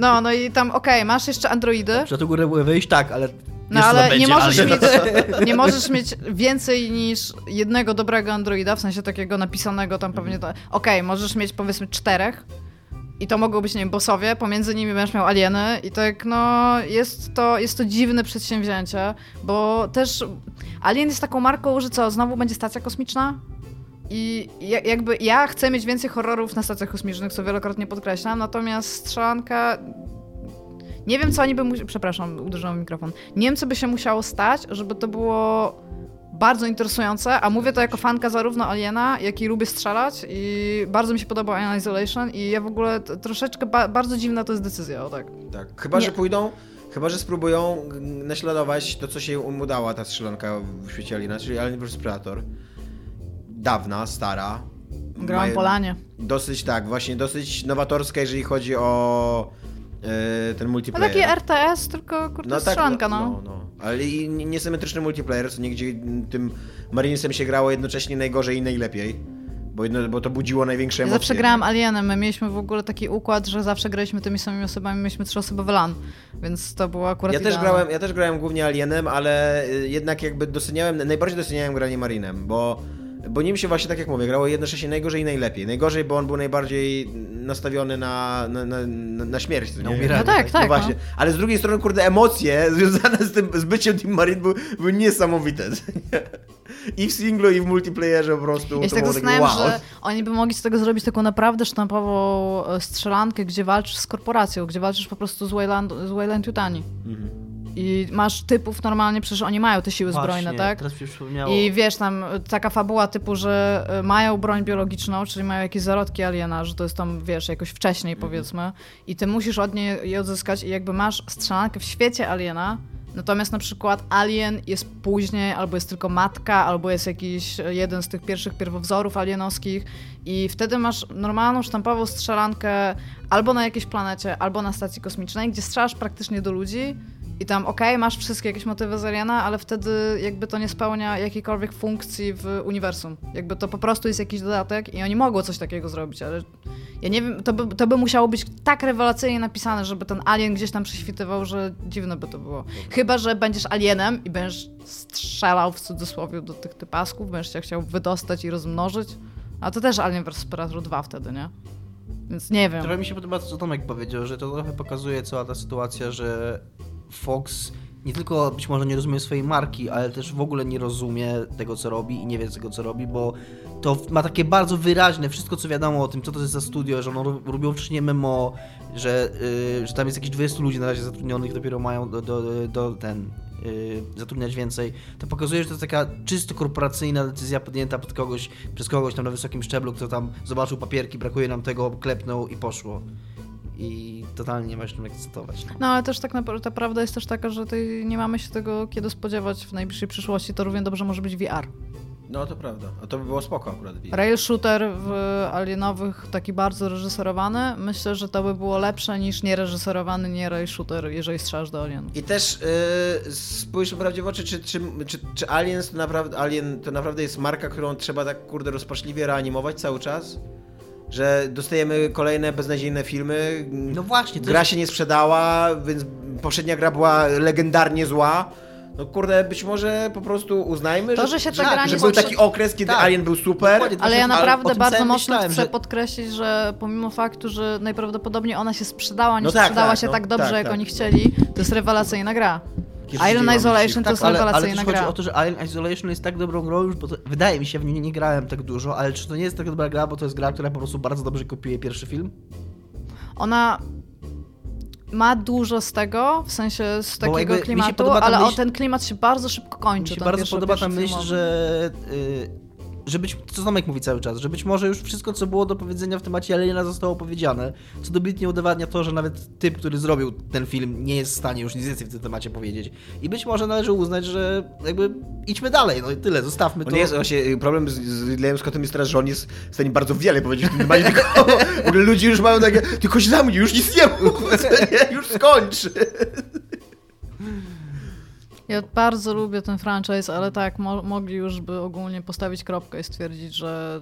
no, no i tam, okej, masz jeszcze androidy, Przed tę górę były wejść, tak, ale... no jeszcze ale nie możesz, alien. mieć, nie możesz mieć więcej niż jednego dobrego androida, w sensie takiego napisanego tam pewnie to. Okej, możesz mieć powiedzmy czterech. I to mogą być, nie wiem, bossowie, pomiędzy nimi będziesz miał alieny i tak, no, jest to, jest to dziwne przedsięwzięcie, bo też Alien jest taką marką, że co, znowu będzie stacja kosmiczna? I ja- jakby ja chcę mieć więcej horrorów na stacjach kosmicznych, co wielokrotnie podkreślam, natomiast strzelanka nie wiem, co oni by. Przepraszam, uderzyłam mikrofon. Nie wiem, co by się musiało stać, żeby to było bardzo interesujące, a mówię to jako fanka zarówno Aliena, jak i lubię strzelać i bardzo mi się podobał Alien Isolation i ja w ogóle troszeczkę ba- bardzo dziwna to jest decyzja, o tak. Tak, chyba, Nie. że pójdą, chyba, że spróbują naśladować to, co się im udała ta strzelanka w świecie Aliena, czyli Alien vs Predator. Dawna, stara. Grałam Polanie. Dosyć, tak, właśnie dosyć nowatorska, jeżeli chodzi o e, ten No multiplayer. taki RTS, tylko kurde strzelanka, no. no, no. Ale i nie- niesymetryczny multiplayer, co nigdzie tym Marinesem się grało jednocześnie najgorzej i najlepiej. Bo, jedno, bo to budziło największe Ja emocje. zawsze grałam Alienem, my mieliśmy w ogóle taki układ, że zawsze graliśmy tymi samymi osobami, mieliśmy trzyosobowy LAN, więc to było akurat Ja też, grałem, ja też grałem głównie Alienem, ale y, jednak jakby doceniałem, najbardziej doceniałem granie Marinem, bo, bo nim się właśnie, tak jak mówię, grało jednocześnie najgorzej i najlepiej. Najgorzej, bo on był najbardziej nastawiony na, na, na, na śmierć. Na nie? umieranie. No tak, tak, No właśnie, no. ale z drugiej strony, kurde, emocje związane z tym z byciem Team Marine były, były niesamowite. I w singlu, i w multiplayerze po prostu. Ja się to tak zastanawiam, wow. że oni by mogli z tego zrobić taką naprawdę sztampową e, strzelankę, gdzie walczysz z korporacją, gdzie walczysz po prostu z Wayland, z Wayland Yutani. Mhm. I masz typów normalnie, przecież oni mają te siły zbrojne, Właśnie, tak? teraz się przypomniało. I wiesz, tam y, taka fabuła typu, że y, mają broń biologiczną, czyli mają jakieś zarodki aliena, że to jest tam, wiesz, jakoś wcześniej Mhm. powiedzmy, i ty musisz od niej je odzyskać i jakby masz strzelankę w świecie aliena, natomiast na przykład alien jest później, albo jest tylko matka, albo jest jakiś y, jeden z tych pierwszych pierwowzorów alienowskich i wtedy masz normalną, sztampową strzelankę albo na jakiejś planecie, albo na stacji kosmicznej, gdzie strzelasz praktycznie do ludzi I tam, okej, masz wszystkie jakieś motywy z Aliena, ale wtedy jakby to nie spełnia jakiejkolwiek funkcji w uniwersum. Jakby to po prostu jest jakiś dodatek i oni mogło coś takiego zrobić, ale ja nie wiem, to by, to by musiało być tak rewelacyjnie napisane, żeby ten alien gdzieś tam prześwitywał, że dziwne by to było. Chyba, że będziesz alienem i będziesz strzelał w cudzysłowie do tych typasków, będziesz się chciał wydostać i rozmnożyć. A to też Alien vs Predator 2 wtedy, nie? Więc nie wiem. Trochę mi się podoba to, co Tomek powiedział, że to trochę pokazuje cała ta sytuacja, że Fox nie tylko być może nie rozumie swojej marki, ale też w ogóle nie rozumie tego, co robi i nie wie tego, co robi, bo to ma takie bardzo wyraźne, wszystko co wiadomo o tym, co to jest za studio, że ono ro- robią wcześniej MMO, że, yy, że tam jest jakieś 20 ludzi na razie zatrudnionych, dopiero mają do, do, do ten yy, zatrudniać więcej, to pokazuje, że to jest taka czysto korporacyjna decyzja podjęta pod kogoś, przez kogoś tam na wysokim szczeblu, kto tam zobaczył papierki, brakuje nam tego, klepnął i poszło. I totalnie nie ma się czym ekscytować. No. No ale też tak naprawdę ta prawda jest też taka, że tej, nie mamy się tego kiedy spodziewać w najbliższej przyszłości. To równie dobrze może być VR. No to prawda. A to by było spoko akurat. VR. Rail shooter w Alienowych, taki bardzo reżyserowany, myślę, że to by było lepsze niż niereżyserowany nie rail shooter, jeżeli strzelasz do Alienów. I też yy, spójrz prawdzie w oczy, czy, czy, czy, czy Aliens to naprawdę, Alien to naprawdę jest marka, którą trzeba tak kurde rozpaczliwie reanimować cały czas? Że dostajemy kolejne beznadziejne filmy. No właśnie, to Gra jest- się nie sprzedała, więc poprzednia gra była legendarnie zła. No kurde, być może po prostu uznajmy, To, że, że się ta że, gra nie że był taki okres, kiedy Tak. Alien był super. Dokładnie, Ale ja naprawdę bardzo mocno myślałem, chcę że- podkreślić, że pomimo faktu, że najprawdopodobniej ona się sprzedała, nie No tak, sprzedała tak, się no, tak dobrze, tak, jak tak. oni chcieli, to jest rewelacyjna gra. Dzieje Isolation to Tak, jest ale, ale rewelacyjna też chodzi o to, że Alien Isolation jest tak dobrą grą już, bo to, wydaje mi się, w niej nie grałem tak dużo, ale czy to nie jest tak dobra gra, bo to jest gra, która po prostu bardzo dobrze kopiuje pierwszy film? Ona ma dużo z tego, w sensie z takiego klimatu, ale o myśl- ten klimat się bardzo szybko kończy. Mi się bardzo pierwszy- podoba ta myśl, filmowy. że, y, że być, co Tomek mówi cały czas, że być może już wszystko, co było do powiedzenia w temacie Aliena zostało powiedziane, co dobitnie udowadnia to, że nawet typ, który zrobił ten film, nie jest w stanie już nic więcej w tym temacie powiedzieć. I być może należy uznać, że jakby idźmy dalej, no i tyle, zostawmy to. On jest, właśnie, problem z, z Ridleyem Scottem jest teraz, że on jest w stanie bardzo wiele powiedzieć w tym temacie, tylko w ogóle ludzie już mają takie, tylko się za mnie, już nic nie mów, już skończ. Ja bardzo lubię ten franchise, ale tak, mo mogli już by ogólnie postawić kropkę i stwierdzić, że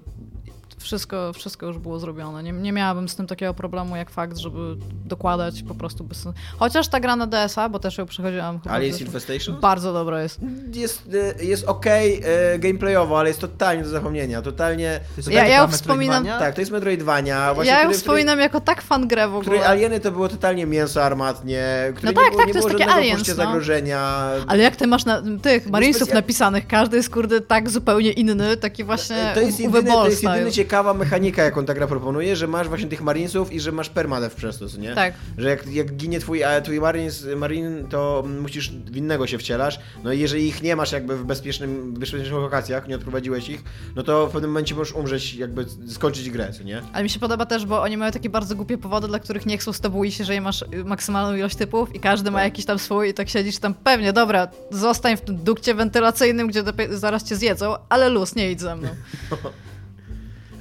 wszystko, wszystko już było zrobione. Nie, nie miałabym z tym takiego problemu jak fakt, żeby dokładać po prostu bez sensu. Chociaż ta gra na DS-a, bo też ją przechodziłam w zeszłym- Infestation? Bardzo dobra jest. Jest, e, jest okej e, gameplayowo, ale jest totalnie do zapomnienia, totalnie... To jest Ja- ja ją Metroidvania? wspominam- Tak, to jest Metroidvania. Właśnie, ja ją wspominam jako tak fan grę w Której, której ogóle. alieny to było totalnie mięso armatnie, które No nie tak, było, tak, nie to jest było takie żadnego Aliens, no. zagrożenia. Ale jak ty masz na, tych Marinesów specja- napisanych, każdy jest kurde tak zupełnie inny, taki właśnie To jest, jedyny, to jest style. jedyna ciekawa mechanika, jaką ta gra proponuje, że masz właśnie tych Marinesów i że masz permadeath przez to, nie? Tak. Że jak, jak ginie twój, a twój Marines, Marine, to musisz w innego się wcielasz. No i jeżeli ich nie masz jakby w bezpiecznym, bezpiecznych lokacjach, nie odprowadziłeś ich, no to w pewnym momencie możesz umrzeć, jakby skończyć grę, nie? Ale mi się podoba też, bo oni mają takie bardzo głupie powody, dla których nie chcą z tobą iść, jeżeli masz maksymalną ilość typów i każdy ma jakiś tam swój i tak siedzisz tam, pewnie, dobra, zostań w tym dukcie wentylacyjnym, gdzie zaraz cię zjedzą, ale luz, nie idź ze mną.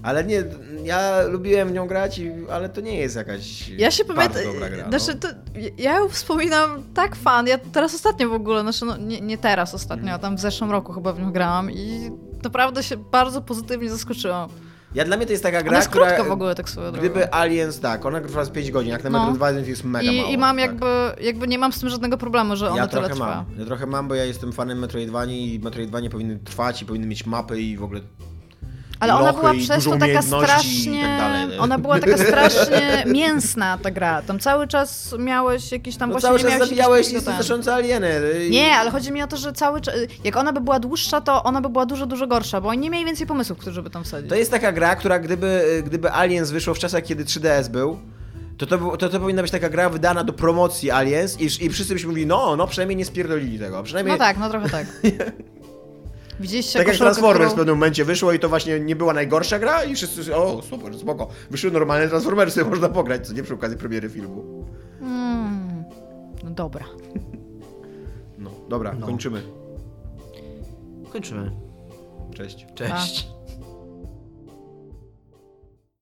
Ale nie, ja lubiłem w nią grać, i, ale to nie jest jakaś Ja się pamiętam, znaczy, no. to, ja ją wspominam tak fan, ja teraz ostatnio w ogóle, znaczy no, nie, nie teraz ostatnio, a tam w zeszłym roku chyba w nią grałam i naprawdę się bardzo pozytywnie zaskoczyłam. Ja dla mnie to jest taka gra, Ona jest która... krótka w ogóle tak swoją drogą. Gdyby Aliens, tak, ona trwa z 5 godzin, jak na No. Metro 2 to jest mega mało. I, I mam tak. jakby, jakby nie mam z tym żadnego problemu, że ona Ja tyle trwa. mam. Ja trochę mam, bo ja jestem fanem Metroidvanii i Metroidvanie powinny trwać i powinny mieć mapy i w ogóle Ale ona była przez to taka i strasznie. tak. Ona była taka strasznie mięsna ta gra. Tam cały czas miałeś jakiś tam No właśnie cały nie czas miałeś zabijałeś nieznoszące alieny. i- Nie, ale chodzi mi o to, że cały czas. Jak ona by była dłuższa, to ona by była dużo, dużo gorsza, bo oni nie mieli więcej pomysłów, którzy by tam wsadzić. To jest taka gra, która gdyby, gdyby Aliens wyszło w czasach, kiedy 3DS był, to to, to to powinna być taka gra wydana do promocji Aliens i, i wszyscy byśmy mówili, no, no przynajmniej nie spierdolili tego. Przynajmniej No tak, no trochę tak. Widzieliście Tak jak Transformers w którą... pewnym momencie wyszło i to właśnie nie była najgorsza gra i wszyscy, o super, spoko. Wyszły normalne Transformersy, można pograć, co nie przy okazji premiery filmu. Mm, no dobra. No, dobra, No. kończymy. Kończymy. Cześć. Cześć. A.